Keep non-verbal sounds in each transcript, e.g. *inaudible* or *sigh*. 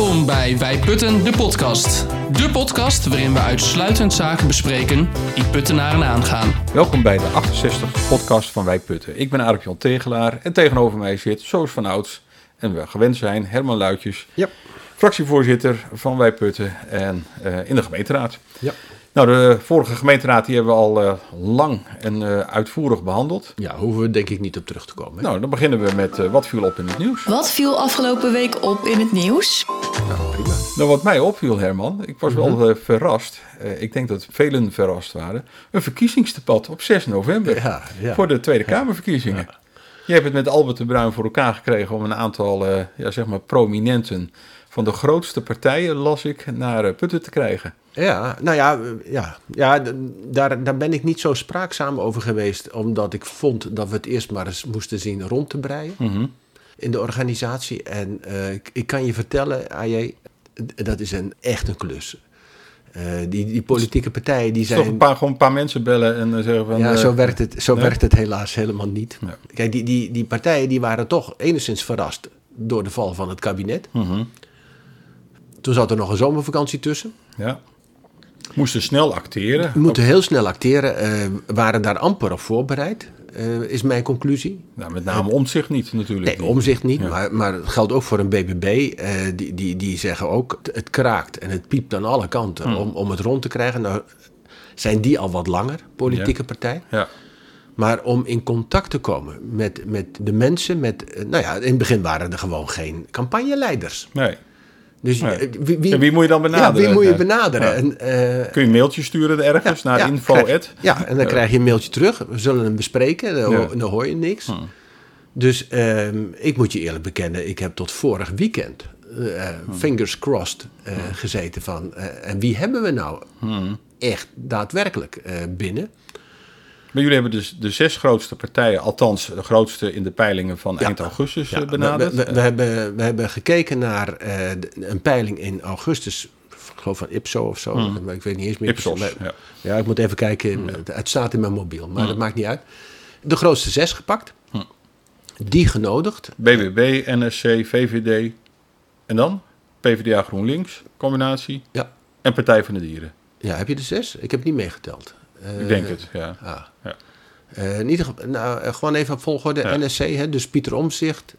Welkom bij Wij Putten, de podcast. De podcast waarin we uitsluitend zaken bespreken die puttenaren aangaan. Welkom bij de 68 podcast van Wij Putten. Ik ben Arik Jan Tegelaar en tegenover mij zit, zoals van ouds, en we gewend zijn, Herman Luitjes, Ja. fractievoorzitter van Wij Putten en eh, in de gemeenteraad. Ja. Nou, de vorige gemeenteraad die hebben we al eh, lang en eh, uitvoerig behandeld. Ja, hoeven we denk ik niet op terug te komen. hè? Nou, dan beginnen we met eh, wat viel op in het nieuws. Wat viel afgelopen week op in het nieuws? Nou, prima. Nou, wat mij opviel, Herman, ik was wel eh, verrast. Eh, ik denk dat velen verrast waren. Een verkiezingsdebat op 6 november Ja, ja. voor de Tweede Kamerverkiezingen. Je hebt het met Albert de Bruin voor elkaar gekregen om een aantal eh, ja, zeg maar prominenten van de grootste partijen, las ik, naar eh, Putten te krijgen. Ja, nou ja, ja, ja daar, daar ben ik niet zo spraakzaam over geweest. Omdat ik vond dat we het eerst maar eens moesten zien rond te breien Mhm. in de organisatie. En eh, ik, ik kan je vertellen, AJ, dat is een, echt een klus. Eh, die, die politieke partijen die Dus toch een zijn... paar, gewoon een paar mensen bellen en zeggen van... Ja, zo werkt het, zo nee? werkt het helaas helemaal niet. Kijk, die, die, die partijen die waren toch enigszins verrast door de val van het kabinet. Mhm. Toen zat er nog een zomervakantie tussen. Ja. Moesten snel acteren. We moeten heel snel acteren. eh, waren daar amper op voorbereid, eh, is mijn conclusie. Nou, met name omzicht niet natuurlijk. Nee, omzicht niet, Ja. maar, maar het geldt ook voor een BBB. eh, die, die, die zeggen ook, het- kraakt en het piept aan alle kanten Hmm. om, om het rond te krijgen. Nou, zijn die al wat langer, politieke partij. Ja. Maar om in contact te komen met, met de mensen, met, nou ja, in het begin waren er gewoon geen campagneleiders. Nee. Dus eh, wie, En wie moet je dan benaderen? Ja, wie moet je benaderen? Ja. En, eh, Kun je een mailtje sturen ergens naar info. krijg- ja, en dan krijg je een mailtje terug. We zullen hem bespreken. Dan, dan hoor je niks. Dus ehm, ik moet je eerlijk bekennen, ik heb tot vorig weekend, eh, fingers crossed, eh, gezeten van... en wie hebben we nou echt daadwerkelijk binnen? Maar jullie hebben dus de zes grootste partijen, althans de grootste in de peilingen van eind augustus eh, we, benaderd. we, we hebben, we hebben gekeken naar eh, een peiling in augustus, ik geloof van Ipso of zo. Maar ik weet niet eens meer. Ipsos, ja. ja, ik moet even kijken. Het- Het staat in mijn mobiel, maar dat maakt niet uit. De grootste zes gepakt. Die genodigd. BBB, NSC, VVD en dan PvdA GroenLinks, combinatie Ja. en Partij van de Dieren. ja, heb je de zes? Ik heb niet meegeteld. Eh, Ik denk het, ja. ah. Ja. Eh, in ieder geval, nou, eh, gewoon even op volgorde. Ja. NSC, hè, dus Pieter Omzicht,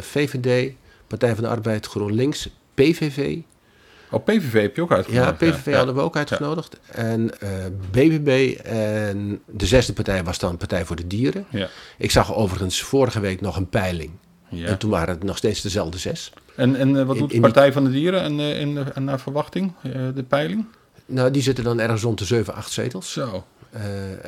VVD, Partij van de Arbeid, GroenLinks, PVV. Oh, PVV heb je ook Ja, uitgenodigd. PVV hadden we ook uitgenodigd. En eh, BBB en de zesde partij was dan Partij voor de Dieren. Ja. Ik zag overigens vorige week nog een peiling. Ja. En toen waren het nog steeds dezelfde zes. En, en wat doet de in die- Partij van de Dieren en, in, en naar verwachting, de peiling? Nou, die zitten dan ergens rond de 7, 8 zetels. Zo. Eh,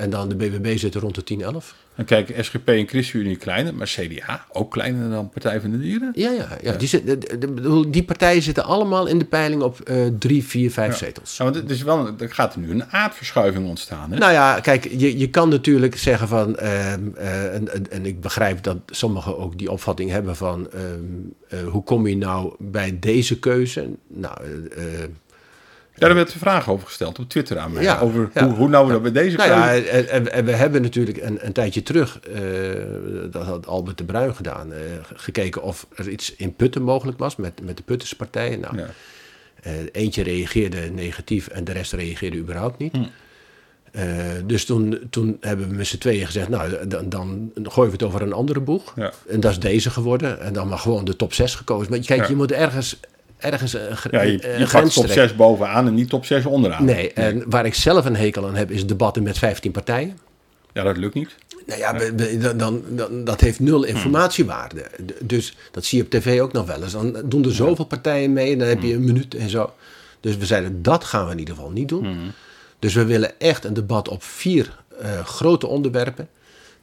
en dan de BBB zitten rond de 10, 11. En kijk, SGP en ChristenUnie kleiner, maar CDA ook kleiner dan Partij van de Dieren. Ja, ja, ja. Die, zit, de- de- die partijen zitten allemaal in de peiling op eh 3, 4, 5 zetels. Ja, want het is wel, er gaat er nu een aardverschuiving ontstaan. Hè? Nou ja, kijk, je, je kan natuurlijk zeggen van, ehm, eh, en, en, en ik begrijp dat sommigen ook die opvatting hebben van, ehm, eh, hoe kom je nou bij deze keuze? Nou, eh, Daar werd een vraag over gesteld op Twitter aan mij. Ja, over ja. Hoe, hoe nou dat bij deze nou ja, en, en- en we hebben natuurlijk een, een tijdje terug, eh, dat had Albert de Bruin gedaan, eh, gekeken of er iets in Putten mogelijk was met, met de Putterspartijen. Nou, Ja. Eh, eentje reageerde negatief en de rest reageerde überhaupt niet. Hm. Eh, dus toen, toen hebben we met z'n tweeën gezegd, nou, dan, dan gooien we het over een andere boeg. Ja. En dat is deze geworden. En dan maar gewoon de top 6 gekozen. Maar kijk, Ja. je moet ergens, ergens een, Ja, je, pakt top trekken. 6 bovenaan en niet top 6 onderaan. Nee, en waar ik zelf een hekel aan heb, is debatten met 15 partijen. Ja, dat lukt niet. Nou ja, we- we- dan, dan, dat heeft nul informatiewaarde. D- Dus dat zie je op tv ook nog wel eens. Dan doen er zoveel partijen mee en dan heb je een minuut en zo. Dus we zeiden, dat gaan we in ieder geval niet doen. Dus we willen echt een debat op vier eh, grote onderwerpen.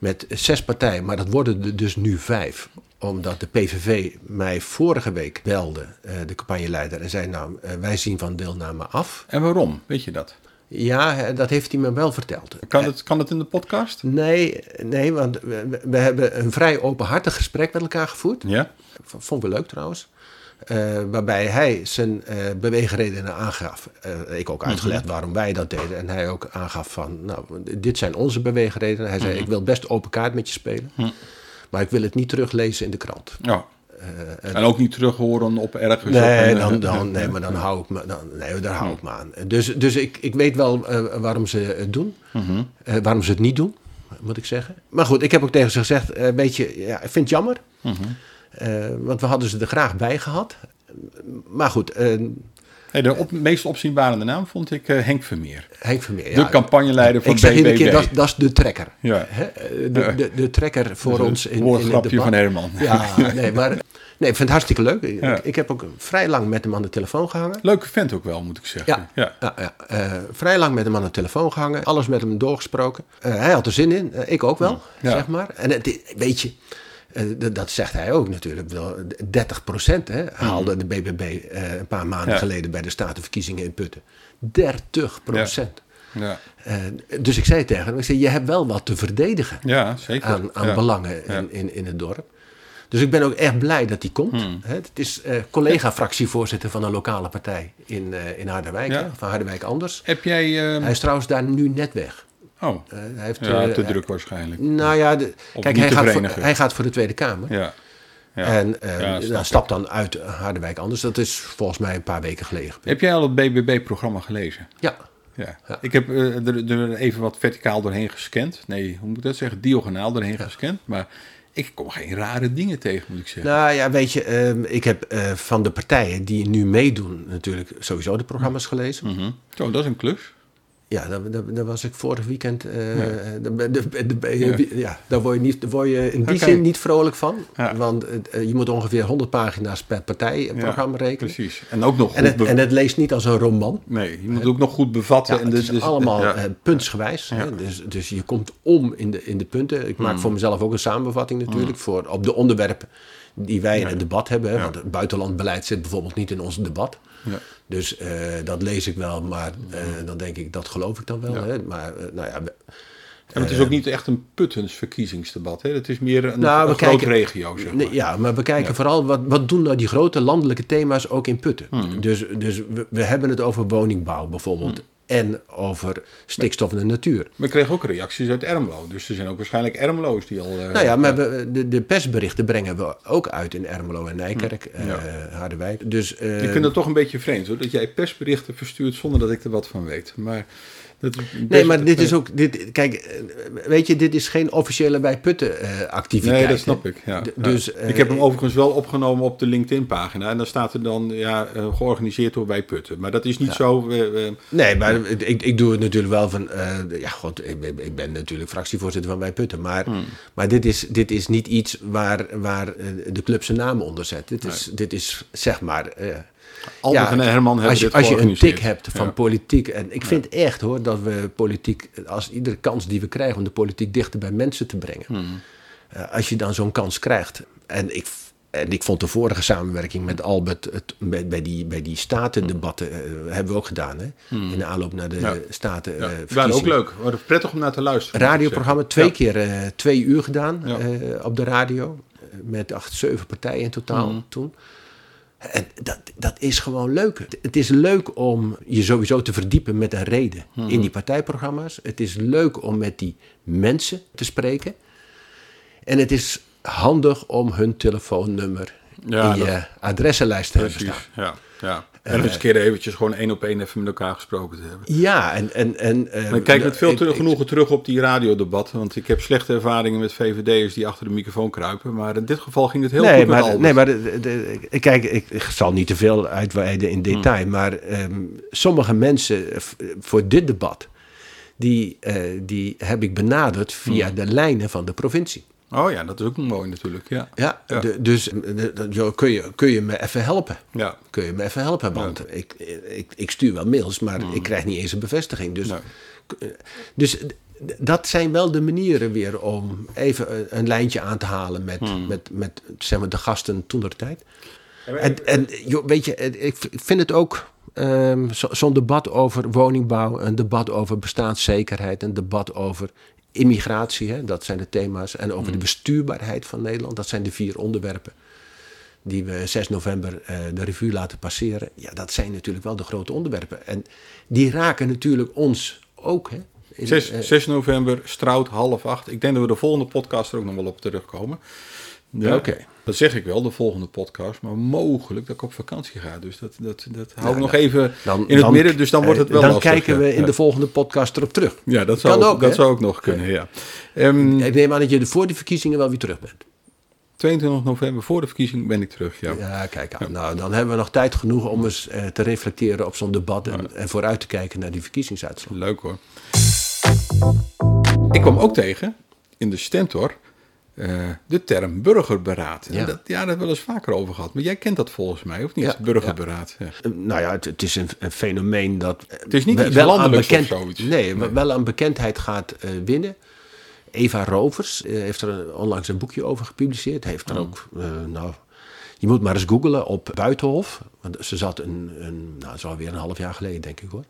Met zes partijen, maar dat worden er dus nu vijf. Omdat de PVV mij vorige week belde, eh, de campagneleider, en zei: Nou, eh, wij zien van deelname af. En waarom? Weet je dat? Ja, hè, dat heeft hij me wel verteld. Kan het, kan het in de podcast? Nee, nee want we, hebben een vrij openhartig gesprek met elkaar gevoerd. Ja? V- Vond we leuk trouwens. Eh, waarbij hij zijn eh, beweegredenen aangaf. Eh, ik ook uitgelegd waarom wij dat deden. En hij ook aangaf van, nou, dit zijn onze beweegredenen. Hij zei, ik wil best open kaart met je spelen. Maar ik wil het niet teruglezen in de krant. Ja. en- En ook niet terug horen op ergens. Nee, dan, dan, nee, maar dan hou ik me, dan, nee, daar hou ik me aan. Dus, dus ik, ik weet wel waarom ze het doen. Mhm. Waarom ze het niet doen, moet ik zeggen. Maar goed, ik heb ook tegen ze gezegd, weet je, ja, ik vind het jammer. Eh, want we hadden ze er graag bij gehad. Maar goed, eh, Hey, de op, meest opzienbarende naam vond ik eh, Henk Vermeer. Henk Vermeer. De ja, campagneleider van ik BBB. keer, dat, dat is de trekker. Ja. De, de, de trekker voor ons in, in het woordgrapje debat. van Herman. Ja, *laughs* nee, maar nee, ik vind het hartstikke leuk. Ik, Ja. ik heb ook vrij lang met hem aan de telefoon gehangen. Leuke vent ook wel, moet ik zeggen. Ja, ja. ja, vrij lang met hem aan de telefoon gehangen. Alles met hem doorgesproken. Hij had er zin in. ik ook wel, zeg maar. En het, weet je, dat- dat zegt hij ook natuurlijk. wel. 30 procent haalde de BBB eh, een paar maanden Ja. geleden bij de statenverkiezingen in Putten. 30 procent. Ja, Eh, dus ik zei tegen hem, ik zei, je hebt wel wat te verdedigen ja zeker. aan, aan ja. belangen in, in, in het dorp. Dus ik ben ook echt blij dat hij komt. Hmm. Hè, Het is eh, collega-fractievoorzitter van een lokale partij in, eh, in Harderwijk, van Harderwijk Anders. Heb jij... eh, Hij is trouwens daar nu net weg. Oh, Eh, hij heeft, ja, eh, te druk waarschijnlijk. Nou ja, de, kijk, hij gaat, voor, hij gaat voor de Tweede Kamer. Ja. ja. En eh, Ja, nou, stapt dan uit Harderwijk Anders. Dat is volgens mij een paar weken geleden. Heb jij al het BBB-programma gelezen? Ja, Ja. Ja. Ik heb er, er even wat verticaal doorheen gescand. Nee, hoe moet ik dat zeggen? Diagonaal doorheen gescand. Maar ik kom geen rare dingen tegen, moet ik zeggen. Nou ja, weet je, ehm, ik heb van de partijen die nu meedoen natuurlijk sowieso de programma's gelezen. Mhm. Zo, dat is een klus. Ja, daar, daar, daar was ik vorig weekend. eh ja. daar word je, niet, daar word je in die zin niet vrolijk van. Ja. Want eh, je moet ongeveer 100 pagina's per partijprogramma Ja, rekenen. Precies. En ook nog. En het, en het leest niet als een roman. nee, je moet het ook nog goed bevatten. En het dus, is dus- allemaal eh, puntsgewijs. Hè? Dus, dus je komt om in de, in de punten. Ik Hmm. maak voor mezelf ook een samenvatting natuurlijk. Voor, op de onderwerpen die wij in het debat hebben. Want het buitenlandbeleid zit bijvoorbeeld niet in ons debat. Ja. Dus eh, dat lees ik wel, maar eh, dan denk ik, dat geloof ik dan wel. Ja. Hè? Maar eh, nou ja, En het is ook niet echt een Puttens verkiezingsdebat. Hè? Het is meer een, Nou, een groot regio, zeg maar. Ja, maar we kijken vooral wat, wat doen nou die grote landelijke thema's ook in Putten. Hmm. Dus, dus we, we hebben het over woningbouw bijvoorbeeld. En over stikstof in de natuur. We kregen ook reacties uit Ermelo. Dus er zijn ook waarschijnlijk Ermelo's die al... eh, Nou ja, maar we, de, de persberichten brengen we ook uit in Ermelo en Nijkerk. Ja. eh, Harderwijk. Dus, eh, Ik vind het toch een beetje vreemd hoor, dat jij persberichten verstuurt zonder dat ik er wat van weet. Maar dat Nee, maar dit is ook. Dit, kijk, eh, weet je, dit is geen officiële bij Putten eh, activiteit. Nee, dat snap ik. Ja. Dus, eh, ik heb hem overigens wel opgenomen op de LinkedIn-pagina. En dan staat er dan ja, eh, georganiseerd door Wij Putten. Maar dat is niet zo. eh, eh, Nee, maar ik, ik doe het natuurlijk wel van. eh, ja, god, ik ben, ik ben natuurlijk fractievoorzitter van Wij Putten. Maar, Hmm. maar dit, is, dit is niet iets waar, waar eh, de club zijn naam onder zet. Dit is, dit is zeg maar. Albert en Herman hebben als je, dit als je een tik hebt van Ja. politiek. En ik vind echt hoor dat we politiek. Als iedere kans die we krijgen om de politiek dichter bij mensen te brengen. Hmm. eh, als je dan zo'n kans krijgt. En ik. En ik vond de vorige samenwerking met Albert het, bij, bij die, bij die statendebatten eh, hebben we ook gedaan. Hè? In de aanloop naar de Hmm. Ja. staten. Ja. eh, waren ook leuk. Waren prettig om naar te luisteren. Radioprogramma, twee Ja. keer twee uur gedaan op de radio. Met acht, zeven partijen in totaal Mhm. toen. En dat, dat is gewoon leuk. Het- is leuk om je sowieso te verdiepen met een reden Mhm. in die partijprogramma's. Het is leuk om met die mensen te spreken. En het is handig om hun telefoonnummer Ja, in je adressenlijst te hebben staan. Ja. Ja. En eens een keer eventjes gewoon één op één even met elkaar gesproken te hebben. Ja, en... en, en eh, Maar ik kijk met veel ik- terug, ik- genoegen terug op die radiodebatten. Want ik heb slechte ervaringen met VVD'ers die achter de microfoon kruipen. Maar in dit geval ging het heel nee, goed met maar, Albert. nee, maar de, de- de- kijk, ik, ik zal niet te veel uitweiden in detail, Hmm. maar ehm, sommige mensen eh, voor dit debat, die, eh, die heb ik benaderd via Hmm. de lijnen van de provincie. Oh ja, dat is ook mooi natuurlijk. Ja. Ja, Ja. de- dus eh, de- de- joh, kun, je, kun je me even helpen? Ja. Kun je me even helpen? Want ik, ik, ik stuur wel mails, maar ik krijg niet eens een bevestiging. Dus, Nee. eh, dus dat zijn wel de manieren weer om even een, een lijntje aan te halen met, met, met zeg maar, de gasten toen der tijd. En, en joh, weet je, eh, ik vind het ook ehm, zo- zo'n debat over woningbouw, een debat over bestaanszekerheid, een debat over immigratie, hè, dat zijn de thema's, en over de bestuurbaarheid van Nederland, dat zijn de vier onderwerpen die we 6 november eh, de revue laten passeren. Ja, dat zijn natuurlijk wel de grote onderwerpen. En die raken natuurlijk ons ook. Hè, In, 6, eh, 6 november, Strout, half acht. Ik denk dat we de volgende podcast er ook nog wel op terugkomen. Ja, Oké. Dat zeg ik wel, de volgende podcast. Maar mogelijk dat ik op vakantie ga. Dus dat, dat, dat hou ik Nou, nog dan- even Dan, in het dan- midden. Dus dan wordt het eh, wel Dan lastig, kijken we in Ja. de volgende podcast erop terug. Ja, dat zou, ook, dat zou ook nog kunnen, ja. Ehm, Ik neem aan dat je voor die verkiezingen wel weer terug bent. 22 november, voor de verkiezing, ben ik terug, ja. Ja, kijk aan. Nou, dan hebben we nog tijd genoeg om eens eh, te reflecteren op zo'n debat en, en vooruit te kijken naar die verkiezingsuitslag. Leuk hoor. Ik kwam ook tegen, in de Stentor, eh, de term burgerberaad. Ja. Dat, ja, daar hebben we wel eens vaker over gehad. Maar jij kent dat volgens mij, of niet? Ja, burgerberaad. Ja. Eh, Nou ja, het, het is een, een fenomeen dat. Het is niet we- iets wel aan landelijks of bekend- zoiets. Nee, Nee. wel aan bekendheid gaat eh, winnen. Eva Rovers eh, heeft er onlangs een boekje over gepubliceerd. Heeft Oh. er ook, eh, nou, je moet maar eens googlen op Buitenhof. Want ze zat een, een nou, is alweer een half jaar geleden, denk ik hoor.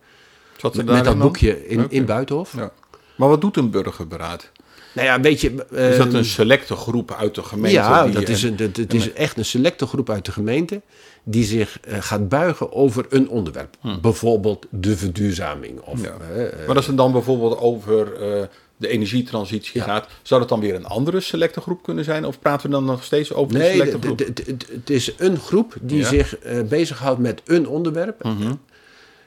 Zat Met, dat boekje in, in Buitenhof. Ja. Maar wat doet een burgerberaad? Nou ja, weet je. Is dat ehm, een selecte groep uit de gemeente? Ja, die- dat is, een, dat, het is echt een selecte groep uit de gemeente die zich eh, gaat buigen over een onderwerp. Bijvoorbeeld de verduurzaming. Of. Ja. eh, eh, Maar als het dan bijvoorbeeld over eh, de energietransitie Ja. gaat, zou dat dan weer een andere selecte groep kunnen zijn? Of praten we dan nog steeds over de nee, selecte groep? d- het is een groep die Ja. Mhm. zich eh, bezighoudt met een onderwerp.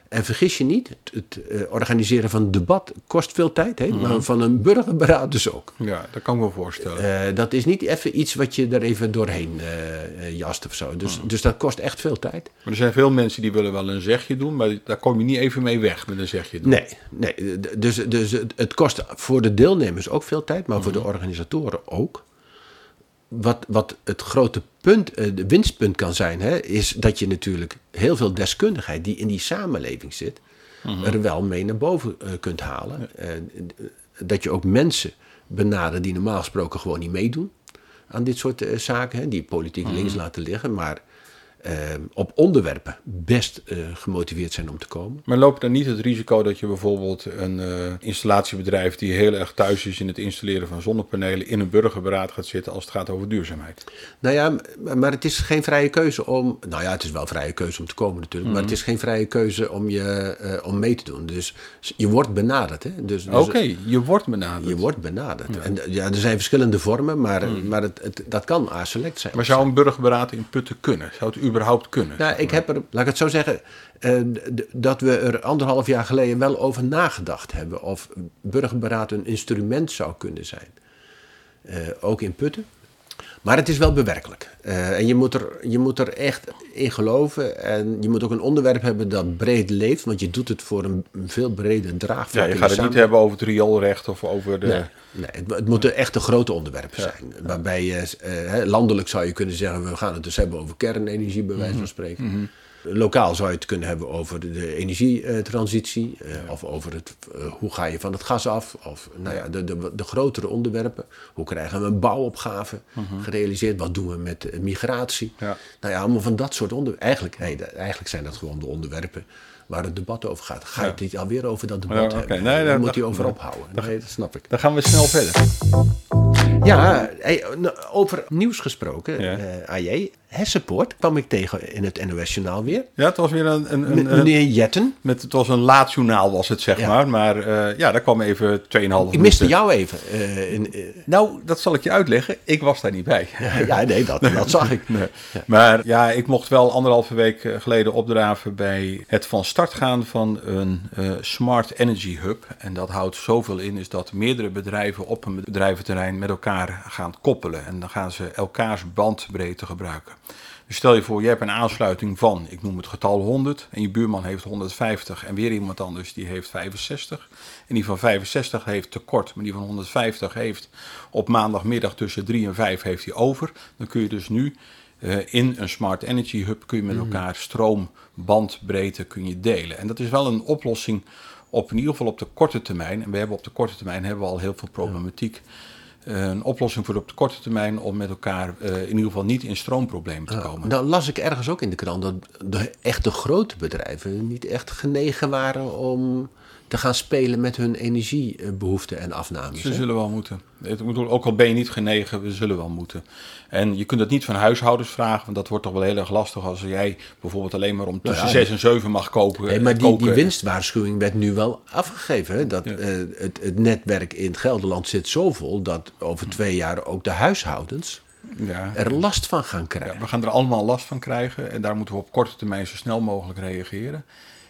En vergis je niet, het, het, eh, organiseren van een debat kost veel tijd. Hè? Maar van een burgerberaad dus ook. Ja, dat kan ik me voorstellen. Eh, dat is niet even iets wat je er even doorheen eh, jast of zo. Dus, Mhm. dus dat kost echt veel tijd. Maar er zijn veel mensen die willen wel een zegje doen, maar daar kom je niet even mee weg met een zegje doen. Nee, nee. Dus, dus het- kost voor de deelnemers ook veel tijd, maar voor Mhm. de organisatoren ook. Wat, wat het grote punt, eh, de winstpunt kan zijn, hè, is dat je natuurlijk heel veel deskundigheid die in die samenleving zit, Mhm. er wel mee naar boven eh, kunt halen. Eh, dat je ook mensen benadert die normaal gesproken gewoon niet meedoen aan dit soort zaken, hè, die politiek Mhm. links laten liggen, maar eh, op onderwerpen best eh, gemotiveerd zijn om te komen. Maar loop je dan niet het risico dat je bijvoorbeeld een eh, installatiebedrijf die heel erg thuis is in het installeren van zonnepanelen in een burgerberaad gaat zitten als het gaat over duurzaamheid? Nou ja, maar het is geen vrije keuze om. Nou ja, het is wel vrije keuze om te komen natuurlijk. Maar het is geen vrije keuze om, je, om mee te doen. Dus je wordt benaderd. Hè? Dus, dus Oké, je wordt benaderd. Je wordt benaderd. En eh, ja, er zijn verschillende vormen, maar, maar het, het, dat kan aselect zijn. Maar zou een burgerberaad in Putten kunnen? Zou het überhaupt kunnen? Nou, ik heb er, laat ik het zo zeggen, eh, dat we er anderhalf jaar geleden wel over nagedacht hebben of burgerberaad een instrument zou kunnen zijn. Eh, ook in Putten. Maar het is wel bewerkelijk. Eh, en je moet, er, je moet er echt in geloven. En je moet ook een onderwerp hebben dat breed leeft. Want je doet het voor een, veel breder draagvlak. ja, je gaat het niet hebben over het rioolrecht of over de... Nee, nee het, het moeten echt de grote onderwerpen zijn. Waarbij je, eh, landelijk zou je kunnen zeggen, we gaan het dus hebben over kernenergie, bij wijze van spreken. Lokaal zou je het kunnen hebben over de, energietransitie. eh, Of over het, eh, hoe ga je van het gas af. Of nou ja, de, de, de grotere onderwerpen. Hoe krijgen we een bouwopgave gerealiseerd? Wat doen we met eh, migratie? Ja. Nou ja, allemaal van dat soort onderwerpen. Eigenlijk, nee, eigenlijk zijn dat gewoon de onderwerpen waar het debat over gaat. Ga je het niet alweer over dat debat Ja, hebben? Nee, Daar moet je over ophouden. Nee, dat snap ik. Dan gaan we snel verder. Ja, nou, over nieuws gesproken, Ja. AJ. Hessenpoort kwam ik tegen in het NOS-journaal weer. Ja, het was weer een... een, een, meneer Jetten. met, het was een laat journaal was het, zeg Ja. maar. Maar eh, ja, daar kwam even 2,5 minuten. Ik miste jou even. eh, in, eh, Nou, dat zal ik je uitleggen. Ik was daar niet bij. *laughs* ja, nee, dat, dat zag ik. *laughs* Nee. Maar ja, ik mocht wel anderhalve week geleden opdraven bij het van start gaan van een Smart Energy Hub. En dat houdt zoveel in, is dat meerdere bedrijven op een bedrijventerrein met elkaar gaan koppelen. En dan gaan ze elkaars bandbreedte gebruiken. Dus stel je voor, je hebt een aansluiting van, ik noem het getal 100, en je buurman heeft 150 en weer iemand anders die heeft 65. En die van 65 heeft tekort, maar die van 150 heeft op maandagmiddag tussen 3 en 5 heeft hij over. Dan kun je dus nu eh, in een Smart Energy Hub kun je met elkaar stroombandbreedte kun je delen. En dat is wel een oplossing op in ieder geval op de korte termijn. En we hebben op de korte termijn hebben we al heel veel problematiek. Een oplossing voor op de korte termijn om met elkaar eh, in ieder geval niet in stroomproblemen te komen. Dan las ik ergens ook in de krant dat de echte grote bedrijven niet echt genegen waren om te gaan spelen met hun energiebehoeften en afnames. Ze hè? zullen wel moeten. Ik bedoel, ook al ben je niet genegen, we zullen wel moeten. En je kunt het niet van huishoudens vragen, want dat wordt toch wel heel erg lastig als jij bijvoorbeeld alleen maar om tussen ja, 6 en 7 mag kopen. Nee, maar die, die winstwaarschuwing werd nu wel afgegeven. Hè? Dat, eh, het, het netwerk in Gelderland zit zo vol dat over twee jaar ook de huishoudens Ja. er last van gaan krijgen. Ja, we gaan er allemaal last van krijgen en daar moeten we op korte termijn zo snel mogelijk reageren.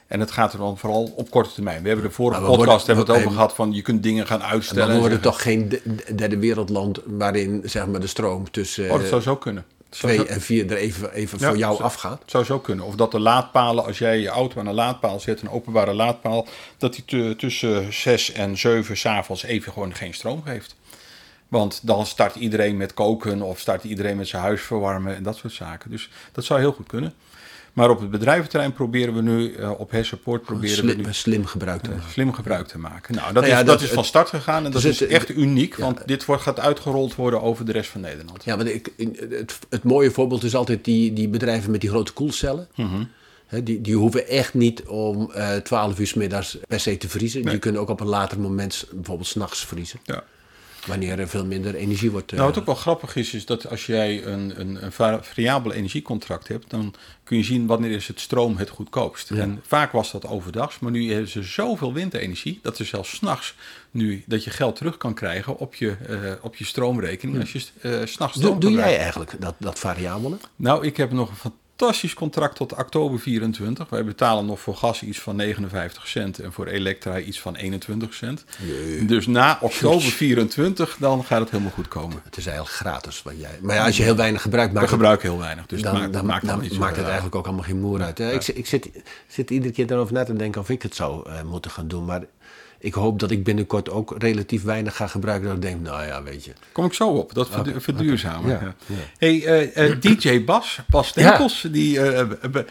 En het gaat er dan vooral op korte termijn. We hebben de vorige we podcast worden- hebben het over gehad van je kunt dingen gaan uitstellen. maar we worden toch geen de- derde wereldland waarin zeg maar, de stroom tussen Oh, dat zou zo kunnen. Zou twee zo- en vier er even, even Ja, voor jou afgaat. Zou zo kunnen. Of dat de laadpalen, als jij je auto aan een laadpaal zet, een openbare laadpaal, dat die tu- tussen 6 en 7 s'avonds even gewoon geen stroom geeft. Want dan start iedereen met koken of start iedereen met zijn huis verwarmen en dat soort zaken. Dus dat zou heel goed kunnen. Maar op het bedrijventerrein proberen we nu, eh, op Hersenpoort proberen we Slim, nu slim gebruik te maken. slim gebruik te maken. Nou, dat, Nou ja, is, dat, dat- is van start gegaan en dat dus is het- echt uniek, want dit wordt, gaat uitgerold worden over de rest van Nederland. Ja, want ik, het, het mooie voorbeeld is altijd die, die bedrijven met die grote koelcellen. Mhm. Die, die hoeven echt niet om eh 12 uur s middags per se te vriezen. Die kunnen ook op een later moment, s- bijvoorbeeld s'nachts vriezen. Ja. Wanneer er veel minder energie wordt. eh, Nou, wat ook wel grappig is, is dat als jij een, een, een va- variabel energiecontract hebt, dan kun je zien wanneer is het stroom het goedkoopst. En vaak was dat overdags, maar nu hebben ze zoveel windenergie dat er zelfs s'nachts nu dat je geld terug kan krijgen op je, eh, op je stroomrekening als je eh, s'nachts doe doe jij eigenlijk dat, dat variabele? Nou, ik heb nog een fantastisch contract tot oktober 24. Wij betalen nog voor gas iets van 59 cent en voor elektra iets van 21 cent. Dus na oktober 24, dan gaat het helemaal goed komen. Het is eigenlijk gratis. Wat jij, maar ja, als je heel weinig gebruikt, We maakt het, gebruiken heel weinig, dus dan, maakt, dan, maakt, dan dan iets, maakt het eh, eigenlijk ook allemaal geen moer uit. Ik, zit- ik zit, zit iedere keer erover na te denken of ik het zou eh, moeten gaan doen. Maar ik hoop dat ik binnenkort ook relatief weinig ga gebruiken. Dat ik denk, nou ja, weet je. Kom ik zo op, dat verdu- verduurzamen. Ja, ja. ja. Hey, eh, eh, *clears throat* DJ Bas, Bas Stempels, die eh,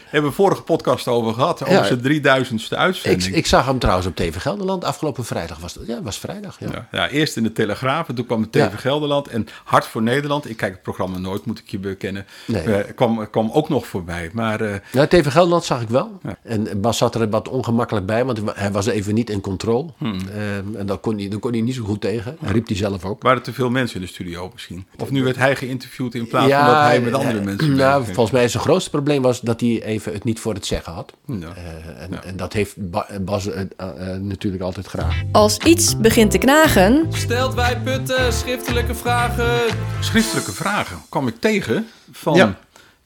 hebben we vorige podcast over gehad, over zijn 3000ste uitzending. Ik, ik zag hem trouwens op TV Gelderland afgelopen vrijdag. Was dat? Ja, was vrijdag. Ja. Ja, ja, eerst in de Telegraaf, en toen kwam TV. Gelderland en Hart voor Nederland. Ik kijk het programma nooit, moet ik je bekennen. Nee. Kwam, kwam ook nog voorbij. Maar Ja, TV Gelderland zag ik wel. En Bas zat er wat ongemakkelijk bij, want hij was even niet in controle. Hmm. Ehm, en daar kon, hij, daar kon hij niet zo goed tegen. Hij riep hij zelf ook. waren er te veel mensen in de studio misschien? Of nu werd hij geïnterviewd in plaats van dat hij met andere eh, mensen... Nou, ging? volgens mij is zijn grootste probleem was dat hij even het niet voor het zeggen had. Ja. Eh, en, en dat heeft Ba- Bas eh, eh, eh, natuurlijk altijd graag. Als iets begint te knagen, Stelt wij putten schriftelijke vragen. Schriftelijke vragen kwam ik tegen van Ja.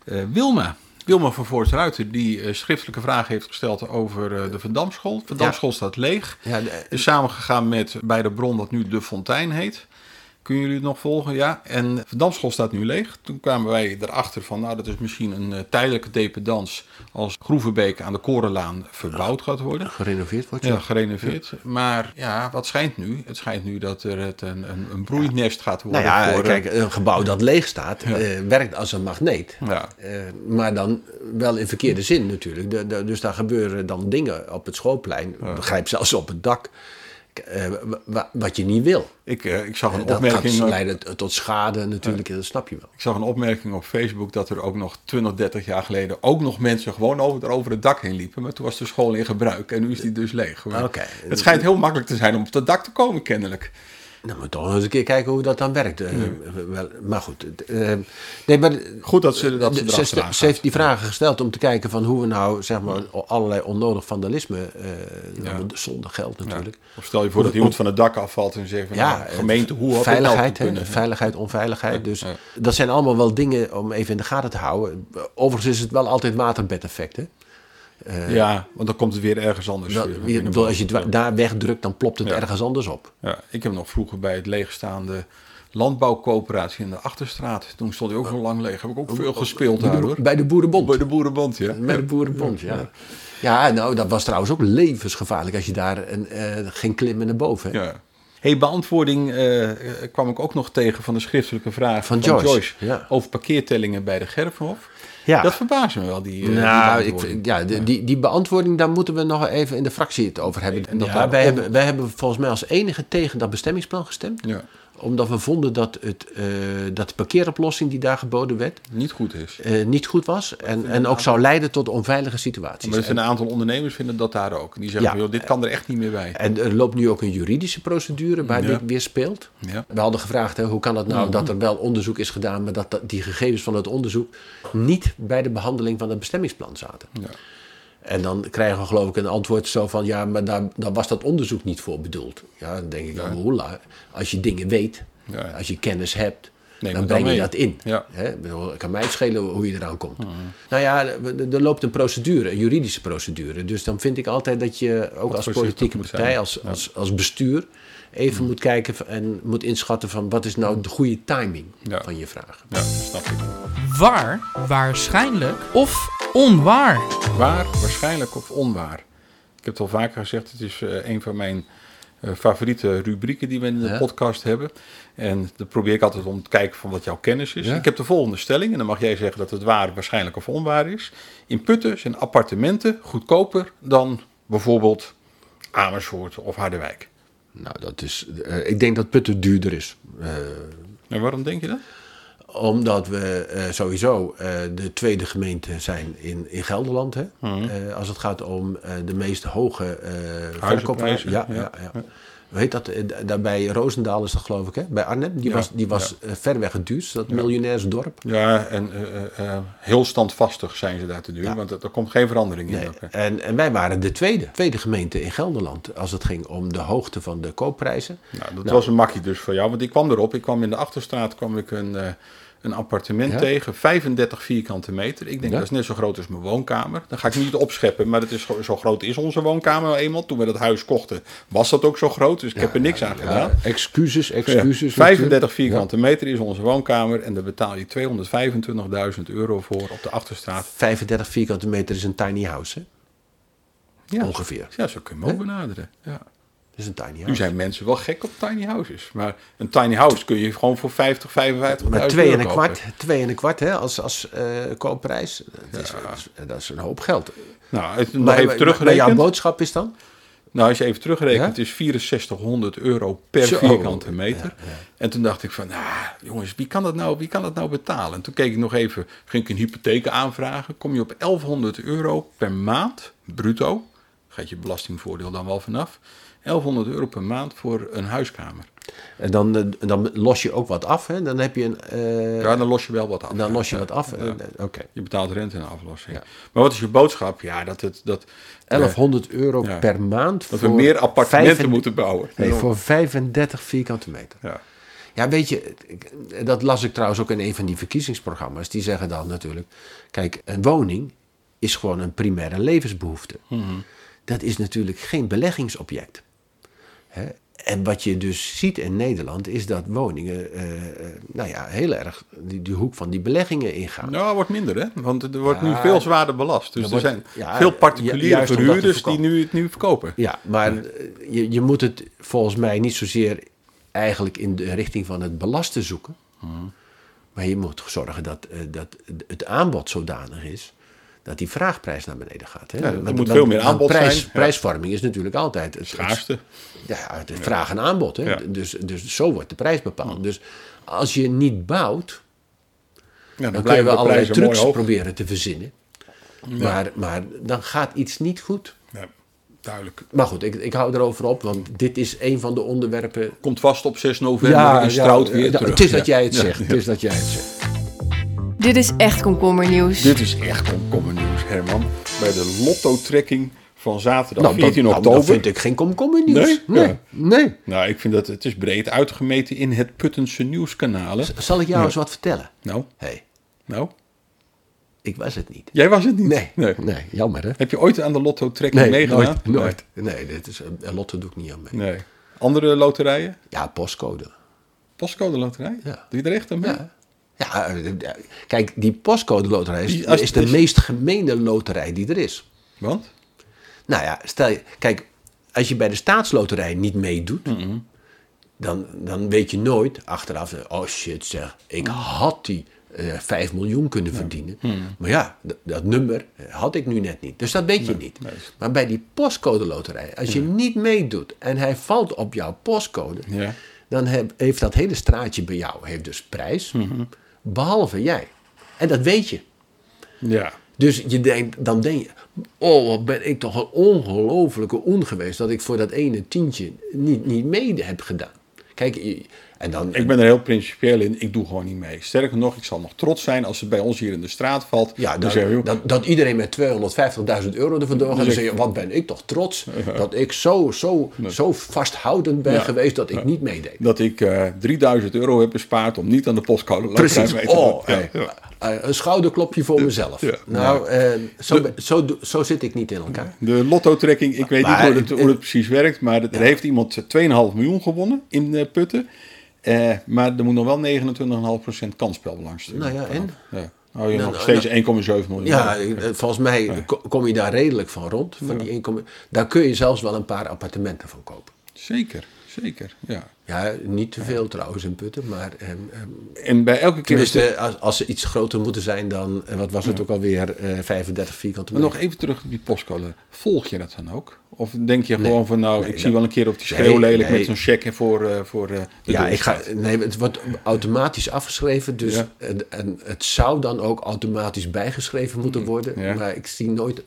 eh, Wilma. Wilma van Voorst-Ruiter, die eh, schriftelijke vragen heeft gesteld over eh, de Van Damschool. Van Damschool staat leeg. Ja, de- Is samengegaan met bij de bron dat nu De Fontein heet. Kunnen jullie het nog volgen? Ja. En Van Damschool staat nu leeg. Toen kwamen wij erachter van, nou dat is misschien een eh, tijdelijke dependance als Groevenbeek aan de Korenlaan verbouwd gaat worden. gerenoveerd wordt. Ja, Ja. gerenoveerd. Maar ja, wat schijnt nu? Het schijnt nu dat er het een, een, een broeinest gaat worden. Nou ja, voor, eh, kijk, een gebouw dat leeg staat, eh, werkt als een magneet. Ja. Maar dan wel in verkeerde zin natuurlijk. De, de- dus daar gebeuren dan dingen op het schoolplein. Begrijp zelfs op het dak. Eh, wa- wa- wat je niet wil. Ik, eh, ik, zag een Dat opmerking, gaat op- leiden t- tot schade natuurlijk, dat snap je wel. ik zag een opmerking op Facebook dat er ook nog 20, 30 jaar geleden ook nog mensen gewoon over, over het dak heen liepen. Maar toen was de school in gebruik en nu is die dus leeg. Het schijnt heel makkelijk te zijn om op het dak te komen, kennelijk. Nou, maar toch eens een keer kijken hoe dat dan werkt. eh, wel, maar goed. eh, nee, maar, Goed dat ze, dat ze ze, ze heeft die vragen gesteld om te kijken van hoe we nou zeg maar, allerlei onnodig vandalisme, eh, nou, zonder geld natuurlijk. Of stel je voor dat iemand van het dak afvalt en zegt van Ja, nou, gemeente, hoe had veiligheid, kunnen? veiligheid, onveiligheid. Dus dat zijn allemaal wel dingen om even in de gaten te houden. Overigens is het wel altijd waterbedeffect. Hè? Ja, want dan komt het weer ergens anders. Dat, weer bedoel, als je het daar wegdrukt, dan plopt het Ja. ergens anders op. Ja, ik heb nog vroeger bij het leegstaande landbouwcoöperatie in de Achterstraat. Toen stond hij ook nog lang leeg. Heb ik ook veel gespeeld daar hoor. Bij de Boerenbond. Bij de Boerenbond, ja. Bij de Boerenbond, ja. Ja, nou, dat was trouwens ook levensgevaarlijk als je daar een, eh, ging klimmen naar boven. hè. Ja. Hey, beantwoording eh, eh, kwam ik ook nog tegen van de schriftelijke vraag Van Joyce, ja. over parkeertellingen bij de Gerfhof. Ja. Dat verbaast me wel, die, eh, die Nou, ik, ja, de- die, die beantwoording, daar moeten we nog even in de fractie het over hebben. Ja, wij, hebben, wij hebben volgens mij als enige tegen dat bestemmingsplan gestemd. Ja, Omdat we vonden dat, het, eh, dat de parkeeroplossing die daar geboden werd niet goed is. eh, niet goed was. En, en ook zou leiden tot onveilige situaties. Maar er zijn een aantal ondernemers vinden dat daar ook. Die zeggen, Ja. joh, dit kan er echt niet meer bij. En er loopt nu ook een juridische procedure waar Ja. dit weer speelt. Ja. We hadden gevraagd, hè, hoe kan het nou dat er wel onderzoek is gedaan... maar dat, dat die gegevens van het onderzoek niet bij de behandeling van het bestemmingsplan zaten. Ja. En dan krijgen we geloof ik een antwoord zo van... ja, maar daar, daar was dat onderzoek niet voor bedoeld. Ja, dan denk ik, hoela, als je dingen weet, Ja. als je kennis hebt... Neem dan breng dan je mee. dat in. Ja. Hè? Kan mij het schelen hoe je eraan komt. Nou ja, er loopt een procedure, een juridische procedure. Dus dan vind ik altijd dat je ook als politieke partij, zijn. als, als, als bestuur, even moet kijken en moet inschatten van wat is nou de goede timing Ja. van je vraag. Ja, snap ik. Waar, waarschijnlijk of onwaar. Waar, waarschijnlijk of onwaar. Ik heb het al vaker gezegd, het is eh, een van mijn eh, favoriete rubrieken die we in de Ja. podcast hebben. En dan probeer ik altijd om te kijken van wat jouw kennis is. Ja. Ik heb de volgende stelling, en dan mag jij zeggen dat het waar, waarschijnlijk of onwaar is. In Putten zijn appartementen goedkoper dan bijvoorbeeld Amersfoort of Harderwijk. Nou, dat is, eh, ik denk dat Putten duurder is. En waarom denk je dat? Omdat we eh, sowieso eh, de tweede gemeente zijn in, in Gelderland. Hè? Eh, als het gaat om de meest hoge verkoopprijzen. Ja, ja. ja, ja. Heet dat? Eh, da- Daar bij Roosendaal is dat geloof ik, hè? Bij Arnhem. Die Ja, was, die was eh, ver weg het duurst. Dat miljonairsdorp. Ja, en eh, heel standvastig zijn ze daar te Ja. want er, komt geen verandering in. Ook. En, en wij waren de tweede, tweede gemeente in Gelderland. Als het ging om de hoogte van de koopprijzen. Nou, dat Nou. was een makkie dus voor jou, want ik kwam erop. Ik kwam in de Achterstraat kwam ik een, een appartement Ja. tegen, 35 vierkante meter. Ik denk Ja. dat is net zo groot als mijn woonkamer. Dan ga ik niet opscheppen, maar het is, zo- zo groot is onze woonkamer eenmaal. Toen we dat huis kochten, was dat ook zo groot, dus ik heb er niks aan gedaan. Excuses, excuses. Ja, 35 natuurlijk. vierkante meter is onze woonkamer en daar betaal je 225.000 euro voor op de Achterstraat. 35 vierkante meter is een tiny house, hè? Ja, Ongeveer. Ja, zo kun je hem ook benaderen. Ja. Is een tiny Nu house. zijn mensen wel gek op tiny houses. Maar een tiny house kun je gewoon voor 50, 55 Maar twee en een kwart, twee en een kwart hè, als, als eh, koopprijs, dat is, dat, is, dat is een hoop geld. Nou, het, nog Maar- even jouw boodschap is dan? Nou, als je even terugrekent, Ja? is 6400 euro per Zo. vierkante meter. En toen dacht ik van, nou, jongens, wie kan dat nou, wie kan dat nou betalen? En toen keek ik nog even, ging ik een hypotheek aanvragen. Kom je op 1100 euro per maand, bruto. Gaat je belastingvoordeel dan wel vanaf. 1100 euro per maand voor een huiskamer. En dan, eh, dan los je ook wat af, hè? Dan heb je een... eh, Ja, dan los je wel wat af. dan los je wat af. eh, Oké. Je betaalt rente en aflossing. Ja. Maar wat is je boodschap? Ja, dat het... Dat, 1100 euro per maand. dat we voor meer appartementen 35 moeten bouwen. Nee, voor 35 vierkante meter. Ja. Ja, weet je, dat las ik trouwens ook in een van die verkiezingsprogramma's. Die zeggen dan natuurlijk: kijk, een woning is gewoon een primaire levensbehoefte. Dat is natuurlijk geen beleggingsobject. Hè? En wat je dus ziet in Nederland is dat woningen, eh, eh, nou ja, heel erg die, die hoek van die beleggingen ingaan. Nou, wordt minder, hè? Want er wordt nu veel zwaarder belast. Dus Er wordt- zijn ja, veel particuliere verhuurders die nu het nu verkopen. Ja, maar eh, je, je moet het volgens mij niet zozeer eigenlijk in de richting van het belasten zoeken. Maar je moet zorgen dat, dat het aanbod zodanig is dat die vraagprijs naar beneden gaat. Hè? Ja, er Want- moet veel meer aanbod prijs, zijn, ja. Prijsvorming is natuurlijk altijd het, Schaarste. ja, het vraag en aanbod. Hè? Ja. Dus, dus zo wordt de prijs bepaald. Dus als je niet bouwt, Ja, dan, dan blijven kunnen we allerlei trucs proberen te verzinnen. Maar, maar dan gaat iets niet goed. Ja, duidelijk. Maar goed, ik, ik hou erover op, want dit is een van de onderwerpen Komt vast op 6 november in Strout weer ja, terug. Het is dat Ja. jij het Ja, zegt. ja. Het is dat jij het zegt. Dit is echt komkommernieuws. Dit is echt komkommernieuws, Herman. Bij de lotto-trekking van zaterdag Nou, dat, 14 nou, oktober. dat vind ik geen komkommernieuws. Nee? Nee. Ja. nee. Nou, ik vind dat het is breed uitgemeten in het Puttense nieuwskanalen. Zal ik jou eens wat vertellen? Nou, hey, nou, ik was het niet. jij was het niet. Nee, nee. nee. jammer hè? Heb je ooit aan de lotto-trekking Nee, meegedaan? nooit. nooit. Nee, dit is, een lotto doe ik niet aan mee. Nee. nee. Andere loterijen? Ja, postcode. Postcode loterij? Ja. Doe je er echt aan mee? Ja. Ja, eh, eh, kijk, die postcode loterij is, Die- als- is de is- meest gemene loterij die er is. Want? Nou ja, stel je, kijk, als je bij de staatsloterij niet meedoet, dan, dan weet je nooit achteraf, eh, oh shit zeg, ik had die eh 5 miljoen kunnen verdienen. Mhm. Maar ja, dat, nummer eh, had ik nu net niet. Dus dat weet je niet. nee. Maar bij die postcode loterij, als je niet meedoet en hij valt op jouw postcode, Ja. dan heb- heeft dat hele straatje bij jou heeft dus prijs, Mhm. Behalve jij. En dat weet je. Ja. Dus je denkt, dan denk je, oh wat ben ik toch een ongelofelijke on geweest dat ik voor dat ene tientje niet, niet mede heb gedaan. Kijk, En dan, Ik ben er heel principieel in. Ik doe gewoon niet mee. Sterker nog, ik zal nog trots zijn als het bij ons hier in de straat valt. ja, dan dat, iedereen met 250.000 euro er vandoor gaat. Dan Dus zeg je, ik- wat ben ik toch trots *laughs* dat ik zo, zo, zo vasthoudend ben Ja. geweest dat ik niet meedeed. dat ik eh 3000 euro heb bespaard om niet aan de postcode Precies. mee te. Oh, *laughs* hey. Eh, een schouderklopje voor mezelf. Nou, eh, zo, zo, doe- zo zit ik niet in elkaar. De lotto-trekking, ik weet Maar niet hoe het, hoe het precies werkt, maar er heeft iemand 2,5 miljoen gewonnen in Putten. Eh, maar er moet nog wel 29,5% kansspelbelang Nou ja, en? Ja. Nou, je Nou, nog nou, steeds 1,7 miljoen. Ja, eh, volgens mij ko- kom je daar redelijk van rond. Van die 1, daar kun je zelfs wel een paar appartementen van kopen. Zeker, zeker. Ja. Ja, niet te veel trouwens in Putten, maar ehm, ehm, En bij elke keer. als, als ze iets groter moeten zijn dan, eh, wat was het ook alweer, eh 35 vierkante Maar meter. nog even terug op die postcode. Volg je dat dan ook? Of denk je Nee. gewoon van, nou, Nee, ik zie dat- wel een keer op die schreeuw lelijk nee. met zo'n cheque voor, eh, voor Ja, ik ga, nee, het wordt automatisch afgeschreven. Dus Ja. en, en het zou dan ook automatisch bijgeschreven moeten worden. Ja. Maar ik zie nooit.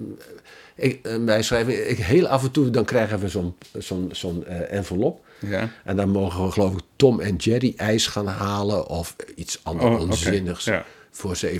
Ik, een bijschrijving. Ik, heel af en toe dan krijgen we zo'n zo'n zo'n envelop. Ja. En dan mogen we geloof ik Tom en Jerry ijs gaan halen. Of iets anders Oh, onzinnigs. Ja. Voor 7,5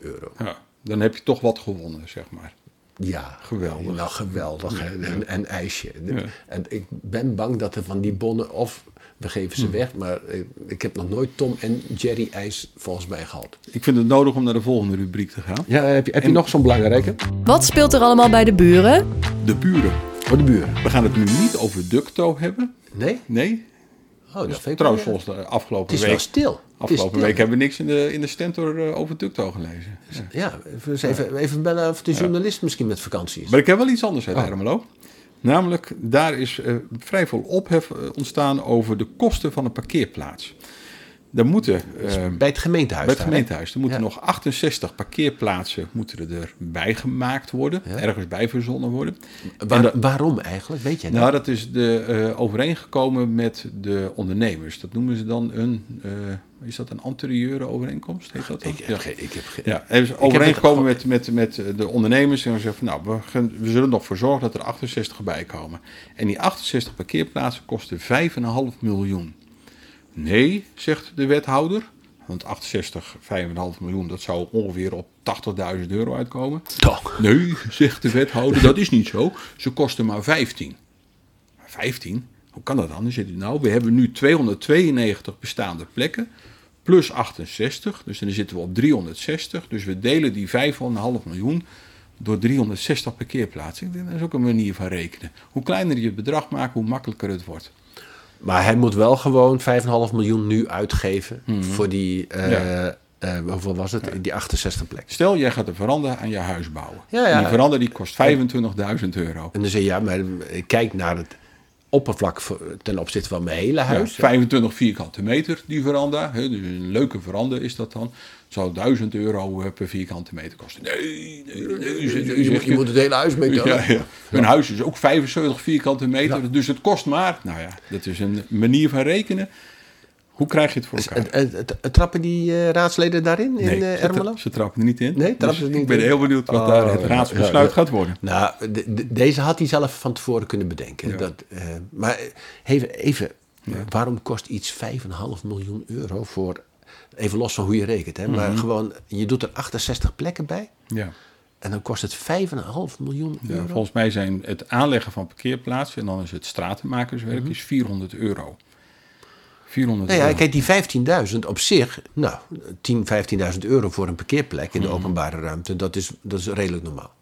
euro. ja. Dan heb je toch wat gewonnen, zeg maar. Ja, Geweldig. Nou, geweldig. hè. En, en ijsje. Ja. En ik ben bang dat er van die bonnen, of we geven ze weg, maar ik, ik heb nog nooit Tom en Jerry ijs volgens mij gehad. Ik vind het nodig om naar de volgende rubriek te gaan. Ja, heb je, heb je nog zo'n belangrijke? Wat speelt er allemaal bij de buren? De buren. Voor de buren. We gaan het nu niet over Ducto hebben. Nee? Nee. Oh, dat vind ik Trouwens, volgens de afgelopen Het is week. wel stil. Afgelopen stil. week hebben we niks in de, in de stentor eh, over Ducto gelezen. Ja. Ja, even, even, even bellen of de journalist misschien met vakantie is. Maar ik heb wel iets anders uit Oh. Ermelo. Namelijk, daar is eh, vrij veel ophef eh, ontstaan over de kosten van een parkeerplaats. Er moeten eh, Bij het gemeentehuis. bij het gemeentehuis. Er moeten Ja. nog 68 parkeerplaatsen moeten er erbij gemaakt worden. Ergens bij verzonnen worden. Waar- En dat- waarom eigenlijk? Weet je dat? nou, dat is de, eh, overeengekomen met de ondernemers. Dat noemen ze dan een... eh, is dat een anterieure overeenkomst? Heet dat dan? ik, heb Ja. ik heb geen... Ja, hebben ze het overeengekomen met, met, met de ondernemers. En we zeggen van, nou, we, we zullen er nog voor zorgen dat er 68 bij komen. En die 68 parkeerplaatsen kosten 5,5 miljoen. Nee, zegt de wethouder. Want 68, 5,5 miljoen, dat zou ongeveer op 80.000 euro uitkomen. Toch? Nee, zegt de wethouder, dat is niet zo. Ze kosten maar 15. Maar 15? Hoe kan dat dan? Dan zit u nou, we hebben nu 292 bestaande plekken. Plus 68, dus dan zitten we op 360. Dus we delen die 5,5 miljoen door 360 parkeerplaatsen. Ik denk, dat is ook een manier van rekenen. Hoe kleiner je het bedrag maakt, hoe makkelijker het wordt. Maar hij moet wel gewoon 5,5 miljoen nu uitgeven voor die, eh, Mhm. Ja. eh, hoeveel was het? Die 68 plek. Stel, jij gaat een veranda aan je huis bouwen. Ja, ja. En die veranda die kost 25.000 euro. En dan zeg je, ja, maar ik kijk naar het oppervlak ten opzichte van mijn hele Ja, huis. 25 vierkante meter, die veranda. Hè, dus een leuke veranda is dat dan. zou 1000 euro eh, per vierkante meter kosten. Nee, nee, nee. nee, Je, je, moet- je moet het hele huis mee tellen. Ja, ja. Een huis is ook 75 vierkante meter, dus het kost maar. Nou ja, dat is een manier van rekenen. Hoe krijg je het voor elkaar? En- en- en- Trappen die eh, raadsleden daarin in ze, Ermelo? tra- ze trappen er niet in. Nee, trappen Dus ze er niet ik ben in? heel benieuwd wat Oh, daar het raadsbesluit ja, gaat worden. Nou, de- de- deze had hij zelf van tevoren kunnen bedenken. Ja. Dat, eh, maar even, even waarom kost iets 5,5 miljoen euro voor... Even los van hoe je rekent, hè, Mhm. maar gewoon, je doet er 68 plekken bij... Ja. en dan kost het 5,5 miljoen euro. volgens mij zijn het aanleggen van parkeerplaatsen en dan is het stratenmakerswerk is 400 euro. 400 Nou ja, kijk, die 15.000 op zich, nou, 10, 15.000 euro voor een parkeerplek in de Mhm. openbare ruimte, dat is, dat is redelijk normaal.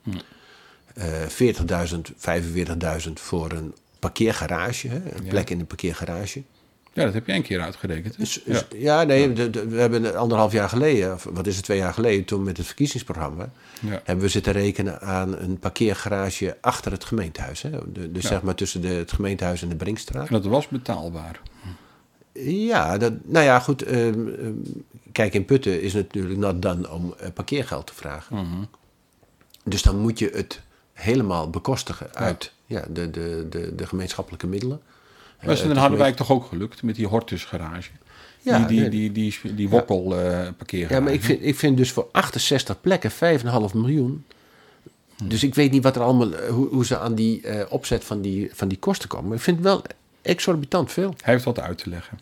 Eh 40.000, 45.000 voor een parkeergarage, hè, een plek in een parkeergarage. Ja, dat heb je één keer uitgerekend. Is- is- ja. nee, de- de- we hebben anderhalf jaar geleden, of wat is het, twee jaar geleden, toen met het verkiezingsprogramma, Ja. hebben we zitten rekenen aan een parkeergarage achter het gemeentehuis. Hè? De, dus Ja. zeg maar tussen de, het gemeentehuis en de Brinkstraat. En dat was betaalbaar. Ja, dat, nou ja, goed. ehm, ehm, kijk, in Putten is het natuurlijk not dan om eh, parkeergeld te vragen. Mhm. Dus dan moet je het helemaal bekostigen uit ja. de, de, de, de gemeenschappelijke middelen. Maar is Eh, het in de Harderwijk toch ook gelukt met die Hortus garage? Ja, die, die, die, die, die, die wokkel eh parkeergarage. Ja, maar ik vind, ik vind dus voor 68 plekken 5,5 miljoen. Hm. Dus ik weet niet wat er allemaal, eh, hoe, hoe ze aan die eh, opzet van die, van die kosten komen. Maar ik vind wel exorbitant veel. Hij heeft wat uit te leggen.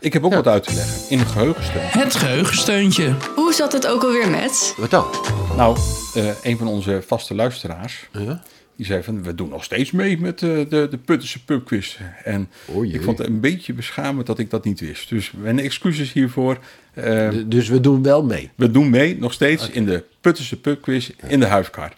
Ik heb ook wat uit te leggen in een geheugensteun. Het geheugensteuntje. Hoe zat het ook alweer met? Wat dan? Nou, eh, een van onze vaste luisteraars, Ja? die zei van, we doen nog steeds mee met eh, de, de Puttense pubquiz. En O ik vond het een beetje beschamend dat ik dat niet wist. Dus mijn excuses hiervoor. Eh, D- Dus we doen wel mee. we doen mee nog steeds in de Puttense pubquiz in de huifkar.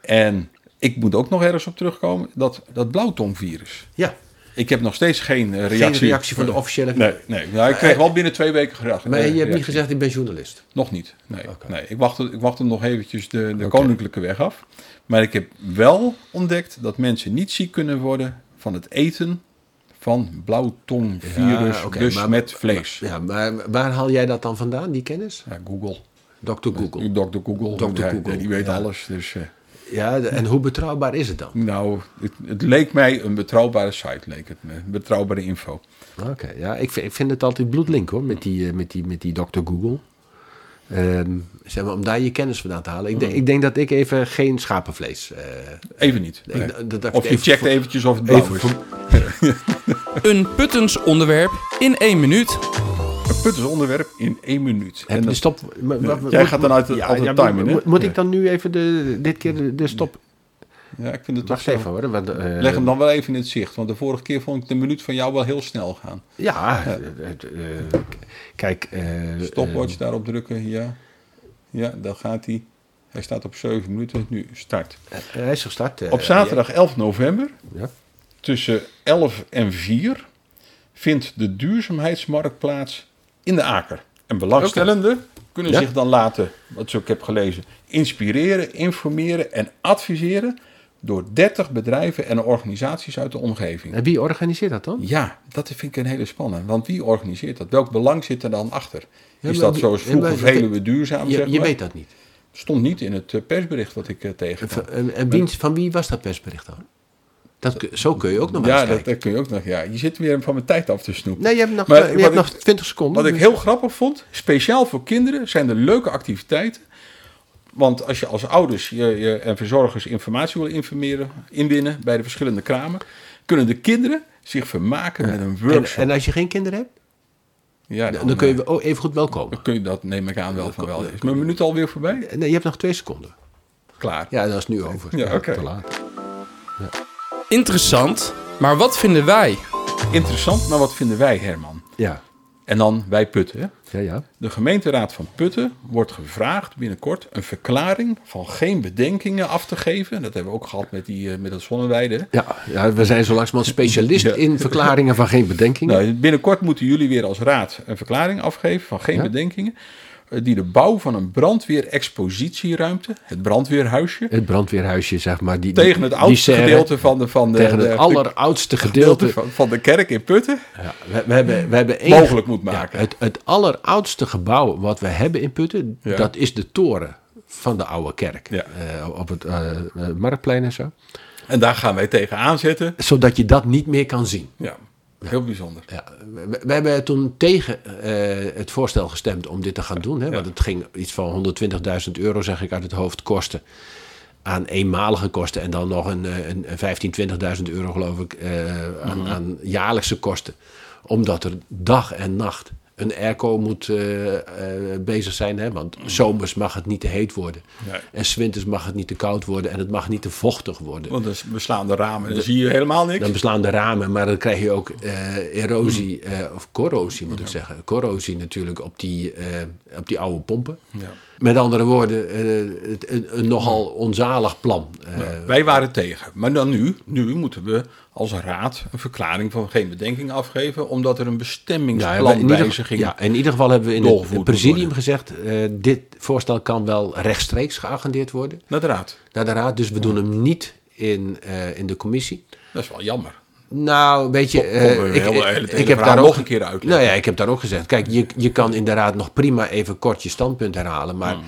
En ik moet ook nog ergens op terugkomen, dat, dat blauwtongvirus. Ja. Ik heb nog steeds geen eh, reactie. Geen reactie van de officiële... Nee, nee. Nou, ik kreeg wel binnen twee weken graag. Maar eh, je hebt niet gezegd, ik ben journalist. Nog niet. Nee, nee. Ik, wachtte, ik wachtte nog eventjes de, de koninklijke weg af. Maar ik heb wel ontdekt dat mensen niet ziek kunnen worden van het eten van blauwtongvirus, Ja, dus maar- met vlees. Ja, maar waar haal jij dat dan vandaan, die kennis? Ja, Google. Dr. Google. Dr. Google. Dr. Google, Die weet alles. Dus, eh, Ja, en hoe betrouwbaar is het dan? nou, het, het leek mij een betrouwbare site. Leek het me. Betrouwbare info. Oké, ja, ik, vind- ik vind het altijd bloedlink hoor, met die, eh, met die, met die Dr. Google. Ehm, zeg maar, om daar je kennis vandaan te halen. Ik denk, ik denk dat ik even geen schapenvlees... eh, Even niet. Ik- Nee. dat- dat- of je even checkt voor- eventjes of het blauw even is. voor- *laughs* Een Puttens onderwerp in één minuut. Een putters onderwerp in één minuut. En de stop... maar- Ja, maar- jij moet- gaat dan uit de- maar timing? Moet, moet Ja. ik dan nu even de, dit keer de, de stop... ja, ik vind het toch Wacht even hoor. Want, eh, Leg hem dan wel even in het zicht. Want de vorige keer vond ik de minuut van jou wel heel snel gaan. Ja, eh, kijk... eh, Stopwatch daarop drukken, ja. Ja, dan gaat hij. Hij staat op 7 minuten. Nu start. hij is gestart. Op zaterdag 11 november Ja. tussen 11 en 4 vindt de duurzaamheidsmarkt plaats in de Aker. En belangstellenden kunnen Ja. zich dan laten, wat ik heb gelezen, inspireren, informeren en adviseren door 30 bedrijven en organisaties uit de omgeving. En wie organiseert dat dan? Ja, dat vind ik een hele spannende. Want wie organiseert dat? Welk belang zit er dan achter? Ja, Is dat zoals vroeger Veluwe duurzaam? Je, zeg je maar? weet dat niet. Stond niet in het eh, persbericht wat ik eh, tegenkwam. En, en wie, van wie was dat persbericht dan? Dat, zo kun je ook nog wel Ja, eens dat, kun je ook nog. Ja, je zit weer van mijn tijd af te snoepen. Nee, je hebt nog, Maar eh, je hebt ik- nog 20 seconden. Wat ik dus- heel grappig vond, speciaal voor kinderen zijn er leuke activiteiten. Want als je als ouders je, je, en verzorgers informatie wil informeren, inwinnen bij de verschillende kramen, kunnen de kinderen zich vermaken met een en, workshop. en als je geen kinderen hebt, ja, dan, dan kun je eh, oh, even goed wel komen. dan kun je dat, neem ik aan, wel van wel. Is mijn minuut alweer voorbij? Nee, je hebt nog twee seconden. Klaar. Ja, dat is nu over. Ja, oké. Te laat. Interessant, maar wat vinden wij? Interessant, maar wat vinden wij, Herman? Ja, En dan wij Putten. ja, ja. De gemeenteraad van Putten wordt gevraagd binnenkort een verklaring van geen bedenkingen af te geven. Dat hebben we ook gehad met, die, eh, met het zonneweide. Ja, ja, we zijn zo langzamerhand specialist Ja. in verklaringen van geen bedenkingen. Nou, binnenkort moeten jullie weer als raad een verklaring afgeven van geen Ja. bedenkingen. Eh, Die de bouw van een brandweer-expositieruimte, het brandweerhuisje, Het brandweerhuisje, zeg maar. Die, tegen het oudste gedeelte van de, van de, Tegen het de- alleroudste gedeelte gedeelte. van, van de kerk in Putten Ja, we, we hebben, we hebben één, mogelijk moet maken. Ja, het, het alleroudste gebouw wat we hebben in Putten, Ja. dat is de toren van de oude kerk. Eh, op het eh, Marktplein en zo. En daar gaan wij tegen aanzetten. Zodat je dat niet meer kan zien. Ja, heel bijzonder. Ja, we, we hebben toen tegen eh, het voorstel gestemd om dit te gaan doen. Hè, Want het ging iets van 120.000 euro, zeg ik uit het hoofd, kosten. Aan eenmalige kosten en dan nog een, eh, een, een 15.000, 20.000 euro geloof ik eh, aan, aan jaarlijkse kosten. Omdat er dag en nacht een airco moet eh, eh, bezig zijn. Hè? Want zomers mag het niet te heet worden. Nee. En 's winters mag het niet te koud worden. En het mag niet te vochtig worden. Want dan beslaan de ramen en dan zie je helemaal niks. Dan beslaan de ramen, maar dan krijg je ook eh, erosie, eh, of corrosie moet ik zeggen. Corrosie natuurlijk op die, op die oude pompen. Ja. Met andere woorden, eh, het- een, een nogal onzalig plan. Eh, Wij waren tegen. Maar dan nu, nu moeten we als raad een verklaring van geen bedenking afgeven, omdat er een ja, bestemmingsplanwijziging... ja, in ieder geval hebben we in het, presidium gezegd, eh, dit voorstel kan wel rechtstreeks geagendeerd worden Naar de raad. naar de raad. Dus we doen hem niet in, eh, in de commissie. Dat is wel jammer. Nou, weet je, eh, ik, hele- heb daar nog een keer uitleggen. Nou ja, ik heb daar ook gezegd. Kijk, je, je kan inderdaad nog prima even kort je standpunt herhalen, maar Hmm.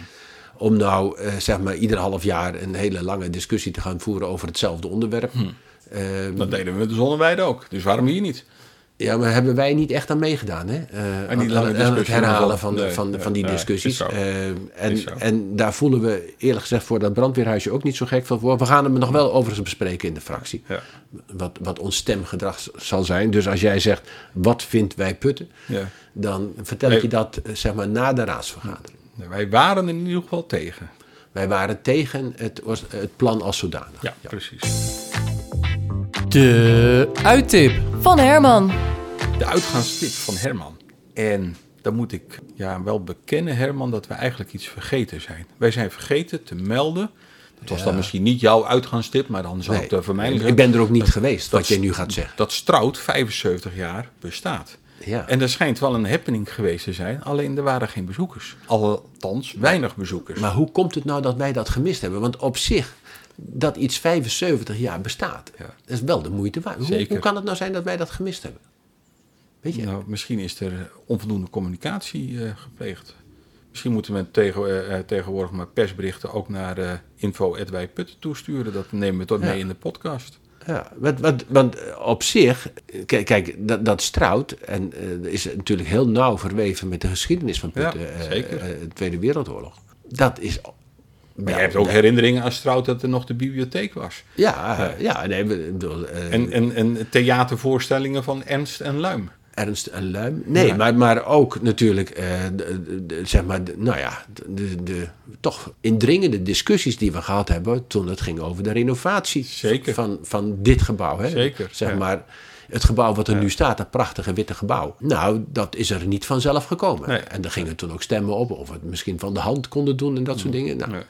om nou eh, zeg maar ieder half jaar een hele lange discussie te gaan voeren over hetzelfde onderwerp. Hmm. eh, Dat deden we met de zonneweide ook. Dus waarom hier niet? Ja, maar hebben wij niet echt aan meegedaan, hè? Eh, En die aan- lange aan- aan het herhalen van, van, Nee, van die discussies. Eh, en, en daar voelen we eerlijk gezegd voor dat brandweerhuisje ook niet zo gek van voor. We gaan hem nog wel overigens bespreken in de fractie. Ja. Wat, wat ons stemgedrag zal zijn. Dus als jij zegt, wat vindt wij putten? Ja. Dan vertel ik Nee. je dat eh, zeg maar na de raadsvergadering. Wij waren er in ieder geval tegen. Wij waren tegen het, het plan als zodanig. Ja, precies. De uittip. Van Herman. De uitgaanstip van Herman. En dan moet ik ja, wel bekennen, Herman, dat we eigenlijk iets vergeten zijn. Wij zijn vergeten te melden. Dat was dan misschien niet jouw uitgaanstip, maar dan zou Nee, het eh, voor mij ik ben er ook niet geweest, wat jij nu gaat zeggen. Dat Strout 75 jaar bestaat. Ja. En er schijnt wel een happening geweest te zijn, alleen er waren geen bezoekers. Althans, weinig bezoekers. Maar hoe komt het nou dat wij dat gemist hebben? Want op zich, dat iets 75 jaar bestaat, Ja. dat is wel de moeite waard. Hoe, kan het nou zijn dat wij dat gemist hebben? Weet je? Nou, misschien is er onvoldoende communicatie eh, gepleegd. Misschien moeten we tegen, eh, eh, tegenwoordig maar persberichten ook naar uh, info.wijputten toesturen. Dat nemen we tot Ja. mee in de podcast. Ja, want, want, want op zich, kijk, kijk dat, dat Strout, en eh, is natuurlijk heel nauw verweven met de geschiedenis van Putten, Ja, eh, zeker. eh, de Tweede Wereldoorlog. Dat is. Maar je hebt ook herinneringen aan Strout dat er nog de bibliotheek was. Ja, ja, nee, bedoel, eh, En, en, en theatervoorstellingen van Ernst en Luim. Ernst en Luim. Nee, Ja. maar, maar ook natuurlijk, eh, de, de- de- zeg maar, de- nou ja, de, toch indringende discussies die we gehad hebben toen het ging over de renovatie Zeker. Van, van dit gebouw. Hè? Zeker, Zeg maar, het gebouw wat er nu staat, dat prachtige witte gebouw. Nou, dat is er niet vanzelf gekomen. Nee. En er gingen toen ook stemmen op of we het misschien van de hand konden doen en dat soort dingen. Nou.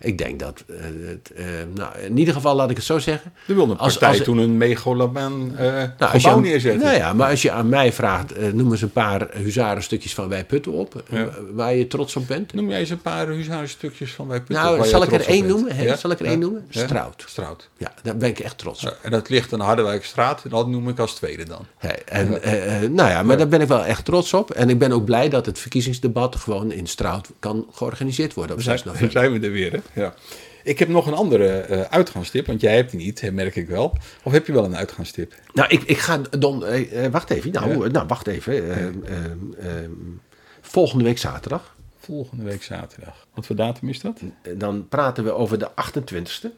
Ik denk dat, het, eh, nou, in ieder geval laat ik het zo zeggen. Er wilde een partij als- toen een megalomaan eh nou, gebouw aan- neerzetten. Nou ja, maar als je aan mij vraagt, noem eens een paar huzarenstukjes van Wij Putten op, Ja. waar je trots op bent. Noem jij eens een paar huzarenstukjes van wij Putten? Nou, waar je zal ik er op één noemen? Zal ik er één noemen? Strout. Strout. Ja, daar ben ik echt trots op. En dat ligt aan de Harderwijkstraat. Dat noem ik als tweede dan. Hè, en, nou ja, maar daar ben ik wel echt trots op. En ik ben ook blij dat het verkiezingsdebat gewoon in Strout kan georganiseerd worden op 6 Zijn, november. zijn we er weer, hè? Ja. Ik heb nog een andere eh, uitgaanstip, want jij hebt die niet, merk ik wel. Of heb je wel een uitgaanstip? Nou, ik, ik ga Don, eh, eh, wacht even. Nou, Ja. nou wacht even. Volgende week zaterdag. Volgende week zaterdag. Wat voor datum is dat? Dan praten we over de 28e.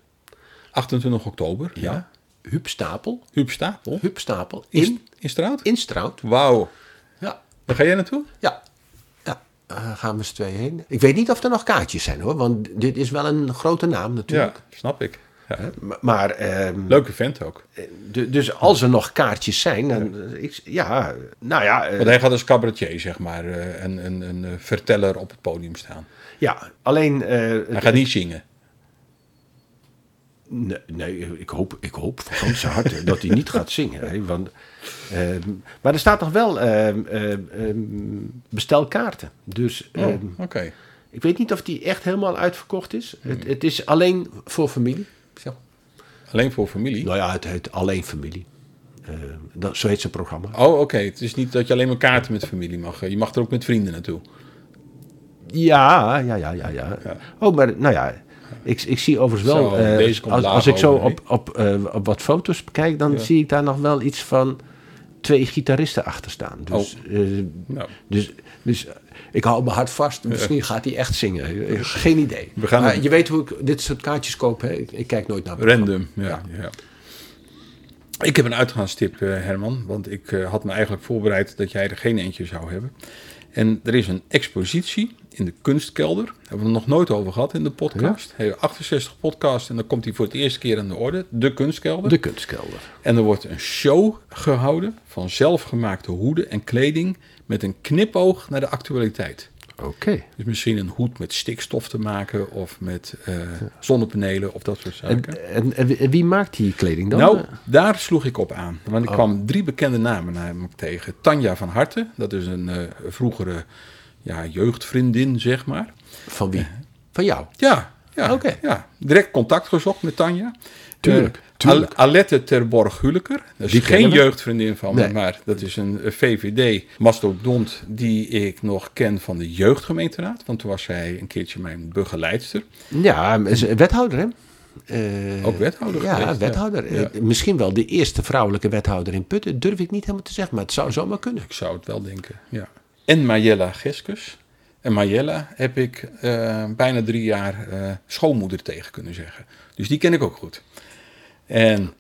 28 oktober. Ja. Huub Stapel. Huub Stapel. Huub Stapel In, in, in Straat? in Strout. Wauw. Ja. Waar ga jij naartoe? Ja. Ja. Eh, gaan we z'n tweeën heen. Ik weet niet of er nog kaartjes zijn hoor. Want dit is wel een grote naam natuurlijk. Ja, snap ik. Ja. Maar, maar, ehm, Leuke vent ook. du- dus als er nog kaartjes zijn, dan eh, ik, ja, nou ja, eh, Want hij gaat als cabaretier, zeg maar, eh, een, een, een eh, verteller op het podium staan. ja, alleen, eh, Hij gaat niet zingen. nee, nee, ik hoop, ik hoop van ganse harte dat hij niet gaat zingen. Hè, want, maar er staat nog wel ehm, ehm, ehm, bestelkaarten. Dus Oh, ehm, oké. ik weet niet of die echt helemaal uitverkocht is. Het, het is alleen voor familie. Zo. Alleen voor familie? Nou ja, het heet alleen familie. Ehm, dat, zo heet zijn programma. Oh, oké. Het is niet dat je alleen maar kaarten met familie mag. Je mag er ook met vrienden naartoe. Ja, ja, ja, ja, ja. Oh, maar nou ja, ik, ik zie overigens wel, Zo, eh, als, als ik zo op, op, eh, op wat foto's bekijk, dan zie ik daar nog wel iets van twee gitaristen achter staan. Dus, eh, Nou, dus, dus eh, ik hou mijn hart vast. Misschien gaat hij echt zingen. Eh, Geen idee. We gaan Maar je weet hoe ik dit soort kaartjes koop. Hè? Ik, ik kijk nooit naar. random. Ja, ja. Ik heb een uitgaanstip, Herman. Want ik had me eigenlijk voorbereid dat jij er geen eentje zou hebben. En er is een expositie in de kunstkelder. Daar hebben we het nog nooit over gehad in de podcast. We hebben 68 podcasts en dan komt die voor het eerste keer aan de orde. De kunstkelder. De kunstkelder. En er wordt een show gehouden van zelfgemaakte hoeden en kleding met een knipoog naar de actualiteit. Oké. Dus misschien een hoed met stikstof te maken of met eh, zonnepanelen of dat soort zaken. En, en, en wie- maakt die kleding dan? nou, daar sloeg ik op aan. Want ik Oh. kwam drie bekende namen namelijk tegen. Tanja van Harten, dat is een eh, vroegere ja, jeugdvriendin, zeg maar. Van wie? Van jou? Ja, ja, Oké. ja. direct contact gezocht met Tanja. Tuurlijk, Eh, tuurlijk. Al- Alette Terborg-Huleker. Dat is Die geen jeugdvriendin van me, maar dat is een VVD-mastodont die ik nog ken van de jeugdgemeenteraad. Want toen was zij een keertje mijn begeleidster. Ja, wethouder hè? Eh, Ook wethouder Ja, geweest, wethouder. ja. Eh, misschien wel de eerste vrouwelijke wethouder in Putten. Durf ik niet helemaal te zeggen, maar het zou zomaar kunnen. Ik zou het wel denken, ja. En Marjella Geskus. En Marjella heb ik eh, bijna drie jaar eh, schoonmoeder tegen kunnen zeggen. Dus die ken ik ook goed. En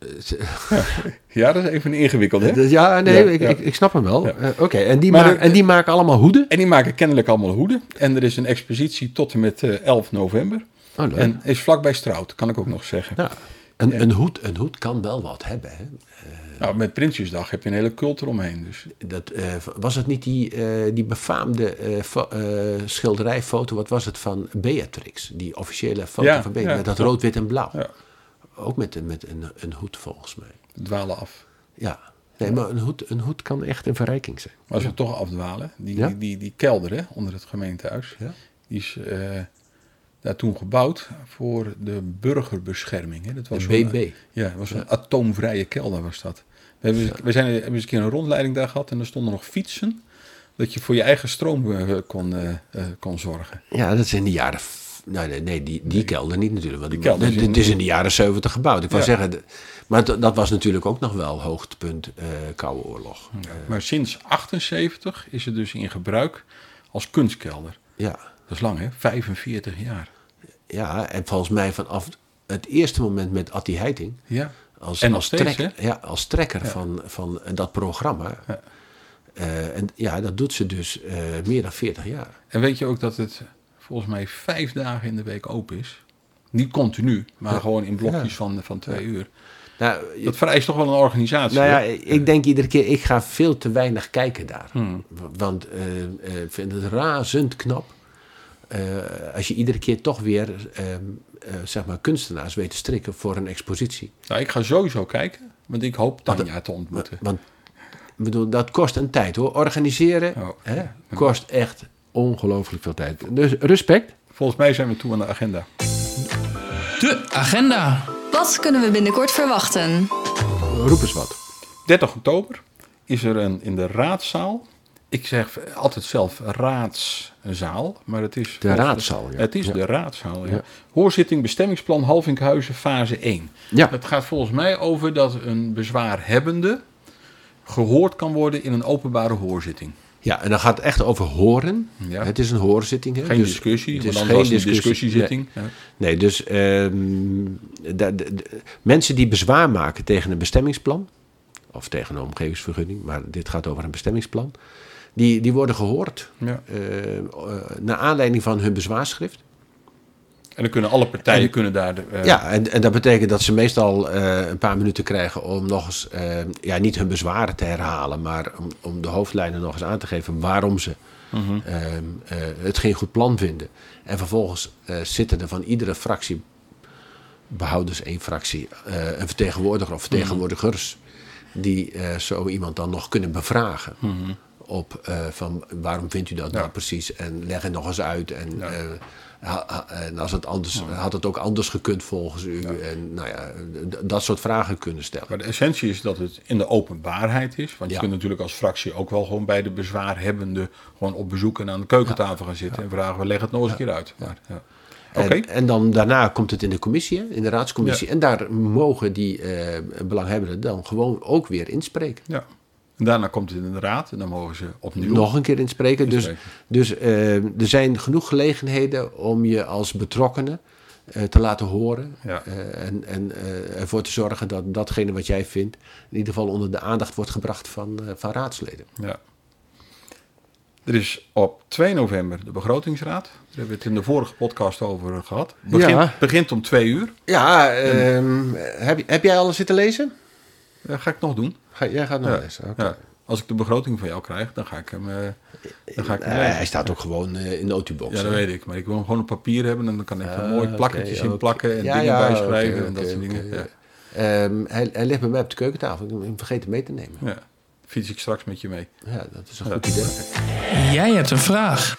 *laughs* ja, dat is even ingewikkeld, hè? Ja, nee, Ja, ik, ja. Ik, ik snap hem wel. Ja. Eh, Oké, en, die Maar ma- de- en die maken allemaal hoeden? En die maken kennelijk allemaal hoeden. En er is een expositie tot en met eh, 11 november. Oh, leuk. En is vlakbij Strout, kan ik ook nog zeggen. Ja. Een, een, hoed, een hoed kan wel wat hebben. Hè? Nou, met Prinsjesdag heb je een hele cult eromheen. Dus Dat, eh, was het niet die, eh, die befaamde eh, fo- eh, schilderijfoto, wat was het, van Beatrix? Die officiële foto Ja, van Beatrix, ja, met dat rood, wit en blauw. ja, Ook met, een- met een, een hoed volgens mij. dwalen af. Ja, nee, maar een hoed, een hoed kan echt een verrijking zijn. Maar als we toch afdwalen, die, die, die, die kelder hè, onder het gemeentehuis, Ja. die is eh, daar toen gebouwd voor de burgerbescherming. Hè. Dat was De BB. Ja, dat was een atoomvrije kelder was dat. We hebben, we zijn, hebben eens een keer een rondleiding daar gehad en er stonden nog fietsen. Dat je voor je eigen stroom eh, kon, eh, eh, kon zorgen. Ja, dat is in de jaren... Nou, nee, nee die, die kelder niet natuurlijk. Want Die kelder is in- dit is in de jaren 70 gebouwd. Ik wou Ja. zeggen, maar dat- was natuurlijk ook nog wel hoogtepunt eh Koude Oorlog. Maar sinds 78 is het dus in gebruik als kunstkelder. Ja. Dat is lang hè, 45 jaar. ja, en volgens mij vanaf het eerste moment met Attie Heiting... Ja. Als, En als, steeds, trek- ja, als trekker van, van dat programma. Ja. Eh, en ja, dat doet ze dus eh, meer dan 40 jaar. En weet je ook dat het volgens mij vijf dagen in de week open is? Niet continu, maar gewoon in blokjes van, van twee uur. Nou, Dat vereist toch wel een organisatie. nou ja, ik denk iedere keer, ik ga veel te weinig kijken daar. Hmm. Want eh, eh, ik vind het razend knap. Eh, als je iedere keer toch weer ehm, eh, zeg maar kunstenaars weet te strikken voor een expositie. Nou, ik ga sowieso kijken, want ik hoop Tanja te ontmoeten. Want bedoel, dat kost een tijd hoor. Organiseren Oh. hè, kost echt ongelooflijk veel tijd. Dus respect. Volgens mij zijn we toe aan de agenda. De agenda. Wat kunnen we binnenkort verwachten? Roep eens wat. 30 oktober is er een, in de raadzaal. Ik zeg altijd zelf raadszaal, maar het is... De raadzaal, ja. Het is Ja. de raadzaal, ja. Ja. Hoorzitting bestemmingsplan Halvinkhuizen fase 1. Ja. Het gaat volgens mij over dat een bezwaarhebbende gehoord kan worden in een openbare hoorzitting. Ja, en dan gaat het echt over horen. Ja. Het is een hoorzitting. Hè? Geen Dus discussie, het is geen discussie. discussiezitting. Nee, nee, dus ehm, mensen die bezwaar maken tegen een bestemmingsplan, of tegen een omgevingsvergunning, maar dit gaat over een bestemmingsplan, die, die worden gehoord Ja. eh, eh, naar aanleiding van hun bezwaarschrift. En dan kunnen alle partijen En- kunnen daar... eh, Ja, en, en dat betekent dat ze meestal een paar minuten krijgen om nog eens, ja, niet hun bezwaren te herhalen, maar om, om de hoofdlijnen nog eens aan te geven waarom ze Mhm. ehm, eh, het geen goed plan vinden. En vervolgens zitten er van iedere fractie, behoudens één fractie, een vertegenwoordiger of vertegenwoordigers, die zo iemand dan nog kunnen bevragen. Op eh, van waarom vindt u dat. Ja. nou precies? En leg het nog eens uit. En, Ja. eh, ha- ha- en als het anders, had het ook anders gekund volgens u? En nou ja, dat soort vragen kunnen stellen. Maar de essentie is dat het in de openbaarheid is. Want je kunt natuurlijk als fractie ook wel gewoon bij de bezwaarhebbende gewoon op bezoek en aan de keukentafel gaan zitten en vragen we leggen het nog eens een keer uit. Maar, En, en dan daarna komt het in de commissie, in de raadscommissie. Ja. En daar mogen die eh, belanghebbenden dan gewoon ook weer inspreken. ja. En daarna komt het in de raad en dan mogen ze opnieuw. Nog een keer inspreken. Dus, dus eh, er zijn genoeg gelegenheden om je als betrokkenen eh, te laten horen. Ja. Eh, en en ervoor te zorgen dat datgene wat jij vindt... in ieder geval onder de aandacht wordt gebracht van, van raadsleden. Ja. Er is op 2 november de begrotingsraad. Daar hebben we het in de vorige podcast over gehad. Begint, Ja. begint om twee uur. Ja, ehm, heb, heb jij al zitten lezen? Dat ga ik nog doen. Ga, jij gaat nog Ja. lezen, oké. Ja. Als ik de begroting van jou krijg, dan ga ik hem, eh, dan ga ik hem lezen. hij staat ook gewoon eh, in de autobox. Ja, dat hè? weet ik. Maar ik wil hem gewoon op papier hebben en dan kan ik er Ah, mooi oké, plakketjes in plakken en Ja, dingen ja, bijschrijven oké, en dat soort dingen. Ehm, hij, hij ligt bij mij op de keukentafel. Ik heb hem vergeten mee te nemen. Ja. Fiets ik straks met je mee. Ja, dat is een Ja. goed idee. Jij hebt een vraag.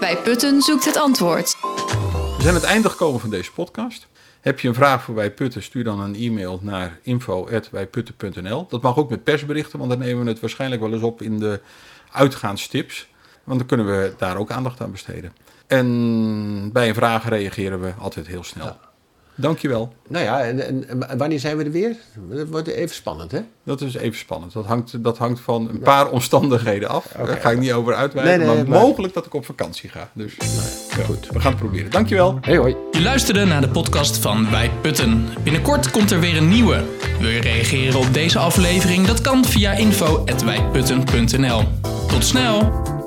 Bij Putten zoekt het antwoord. We zijn aan het einde gekomen van deze podcast. Heb je een vraag voor Wij Putten, stuur dan een e-mail naar info.wijputten.nl. Dat mag ook met persberichten, want dan nemen we het waarschijnlijk wel eens op in de uitgaanstips. Want dan kunnen we daar ook aandacht aan besteden. En bij een vraag reageren we altijd heel snel. Dankjewel. Nou ja, en, en, en wanneer zijn we er weer? Dat wordt even spannend, hè? Dat is even spannend. Dat hangt, dat hangt van een paar omstandigheden af. Daar ga ik niet over uitweiden. Nee, nee, maar, maar- mogelijk dat ik op vakantie ga. Dus ja, goed. we gaan het proberen. Dankjewel. Hey, hoi. Je luisterde naar de podcast van Wij Putten. Binnenkort komt er weer een nieuwe. Wil je reageren op deze aflevering? Dat kan via info.wijputten.nl. Tot snel!